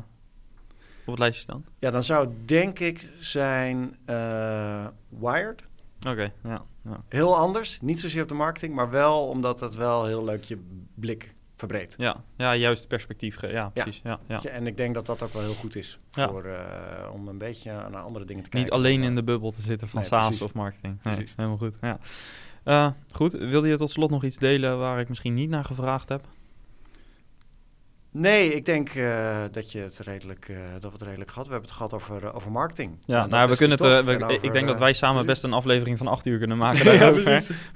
op het lijstje staan? Ja, dan zou het denk ik zijn uh, Wired. Oké, ja, ja. Heel anders. Niet zozeer op de marketing, maar wel omdat het wel heel leuk je blik verbreedt. Ja, ja juist perspectief. Ja, precies. Ja. Ja, En ik denk dat dat ook wel heel goed is voor, uh, om een beetje naar andere dingen te kijken. Niet alleen in de bubbel te zitten van nee, SaaS of marketing. Nee, precies. helemaal goed. Ja. Uh, goed, wilde je tot slot nog iets delen waar ik misschien niet naar gevraagd heb? Nee, ik denk uh, dat, je het redelijk, uh, dat we het redelijk gehad. We hebben het gehad over, uh, over marketing. Ja, nou, we kunnen het. We, over, ik denk dat wij samen best een aflevering van acht uur kunnen [laughs] maken daarover.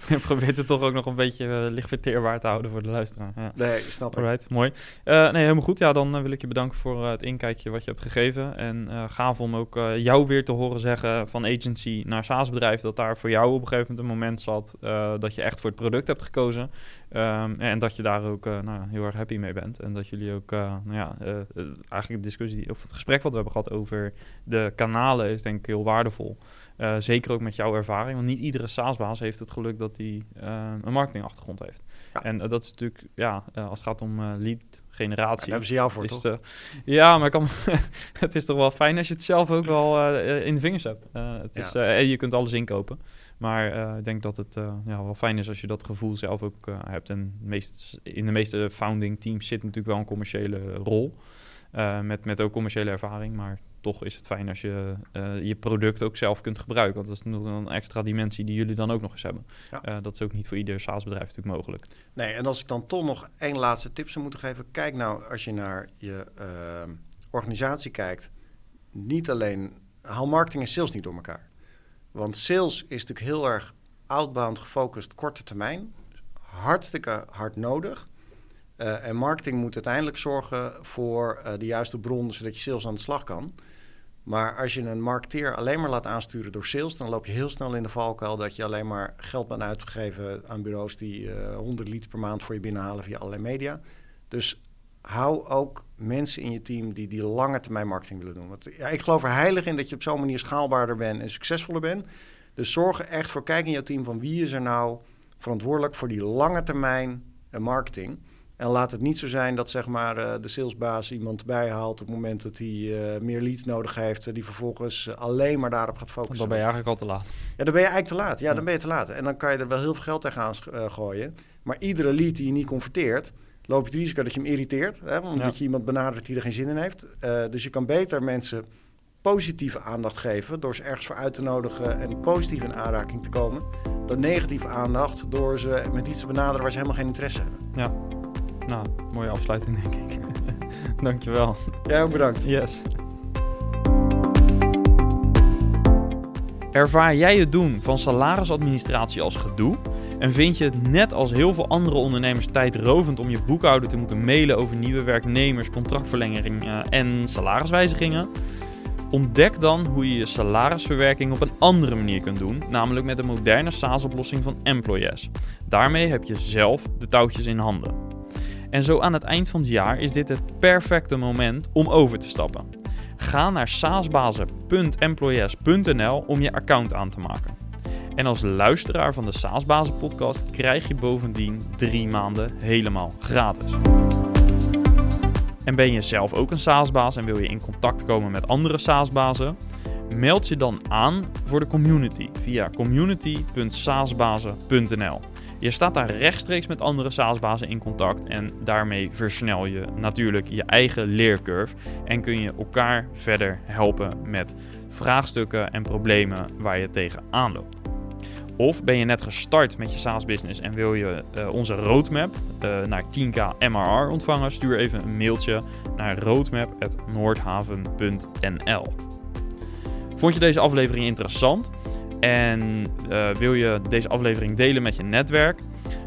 ja, [laughs] Probeer het toch ook nog een beetje licht verteerbaar te houden voor de luisteraar. Ja. Nee, snap Alright, ik. mooi. nee, helemaal goed. Ja, dan wil ik je bedanken voor het inkijkje wat je hebt gegeven. En gaaf om ook jou weer te horen zeggen van agency naar SaaS-bedrijf... dat daar voor jou op een gegeven moment een moment zat... dat je echt voor het product hebt gekozen. Um, en dat je daar ook nou, heel erg happy mee bent. En dat jullie ook, uh, nou ja, uh, eigenlijk de discussie of het gesprek wat we hebben gehad over de kanalen is denk ik heel waardevol. Zeker ook met jouw ervaring, want niet iedere SaaS-baas heeft het geluk dat hij een marketingachtergrond heeft. Ja. En dat is natuurlijk, ja, als het gaat om lead generatie. Daar hebben ze jou voor, toch? ja, maar kan, [laughs] het is toch wel fijn als je het zelf ook wel in de vingers hebt. het is, en je kunt alles inkopen. Maar uh, ik denk dat het uh, ja, wel fijn is als je dat gevoel zelf ook uh, hebt. En meest, in de meeste founding teams zit natuurlijk wel een commerciële rol. met, met ook commerciële ervaring. Maar toch is het fijn als je je product ook zelf kunt gebruiken. Want dat is nog een extra dimensie die jullie dan ook nog eens hebben. Ja. dat is ook niet voor ieder SaaS-bedrijf natuurlijk mogelijk. Nee, en als ik dan toch nog één laatste tip zou moeten geven. Kijk nou, als je naar je organisatie kijkt. Niet alleen, haal marketing en sales niet door elkaar. Want sales is natuurlijk heel erg outbound gefocust, korte termijn. Hartstikke hard nodig. Uh, en marketing moet uiteindelijk zorgen voor uh, de juiste bron, zodat je sales aan de slag kan. Maar als je een marketeer alleen maar laat aansturen door sales, dan loop je heel snel in de valkuil dat je alleen maar geld bent uitgegeven aan bureaus die uh, eh, 100 leads per maand voor je binnenhalen via allerlei media. Dus hou ook mensen in je team die die lange termijn marketing willen doen. Want ja, ik geloof er heilig in dat je op zo'n manier schaalbaarder bent en succesvoller bent. Dus zorg er echt voor, kijk in jouw team van wie is er nou verantwoordelijk voor die lange termijn eh, marketing. En laat het niet zo zijn dat zeg maar, uh, de salesbaas iemand bijhaalt op het moment dat hij uh, meer leads nodig heeft, die vervolgens alleen maar daarop gaat focussen. Dan ben je eigenlijk al te laat. Ja, dan ben je eigenlijk te laat. Ja, ja. dan ben je te laat. En dan kan je er wel heel veel geld tegenaan gooien. Maar iedere lead die je niet converteert, loop je het risico dat je hem irriteert. Hè, omdat je iemand benadert die er geen zin in heeft. Uh, dus je kan beter mensen positieve aandacht geven door ze ergens voor uit te nodigen en positief in aanraking te komen. Dan negatieve aandacht door ze met iets te benaderen waar ze helemaal geen interesse hebben. Ja, nou, mooie afsluiting denk ik. [laughs] Dankjewel. Jij ook bedankt. Yes. Ervaar jij het doen van salarisadministratie als gedoe? En vind je het net als heel veel andere ondernemers tijdrovend om je boekhouder te moeten mailen over nieuwe werknemers, contractverlengingen en salariswijzigingen? Ontdek dan hoe je je salarisverwerking op een andere manier kunt doen, namelijk met de moderne SaaS-oplossing van Employes. Daarmee heb je zelf de touwtjes in handen. En zo aan het eind van het jaar is dit het perfecte moment om over te stappen. Ga naar saasbazen.employes.nl om je account aan te maken. En als luisteraar van de SaaSbazen podcast krijg je bovendien drie maanden helemaal gratis. En ben je zelf ook een SaaSbaas en wil je in contact komen met andere SaaSbazen? Meld je dan aan voor de community via community.saasbazen.nl. Je staat daar rechtstreeks met andere SaaSbazen in contact en daarmee versnel je natuurlijk je eigen leercurve en kun je elkaar verder helpen met vraagstukken en problemen waar je tegenaan loopt. Of ben je net gestart met je SaaS-business en wil je uh, onze roadmap uh, naar 10k MRR ontvangen? Stuur even een mailtje naar roadmap.noordhaven.nl. Vond je deze aflevering interessant en uh, wil je deze aflevering delen met je netwerk?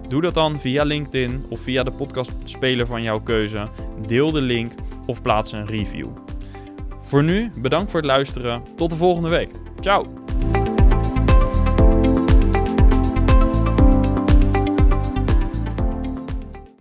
Doe dat dan via LinkedIn of via de podcastspeler van jouw keuze. Deel de link of plaats een review. Voor nu, bedankt voor het luisteren. Tot de volgende week. Ciao!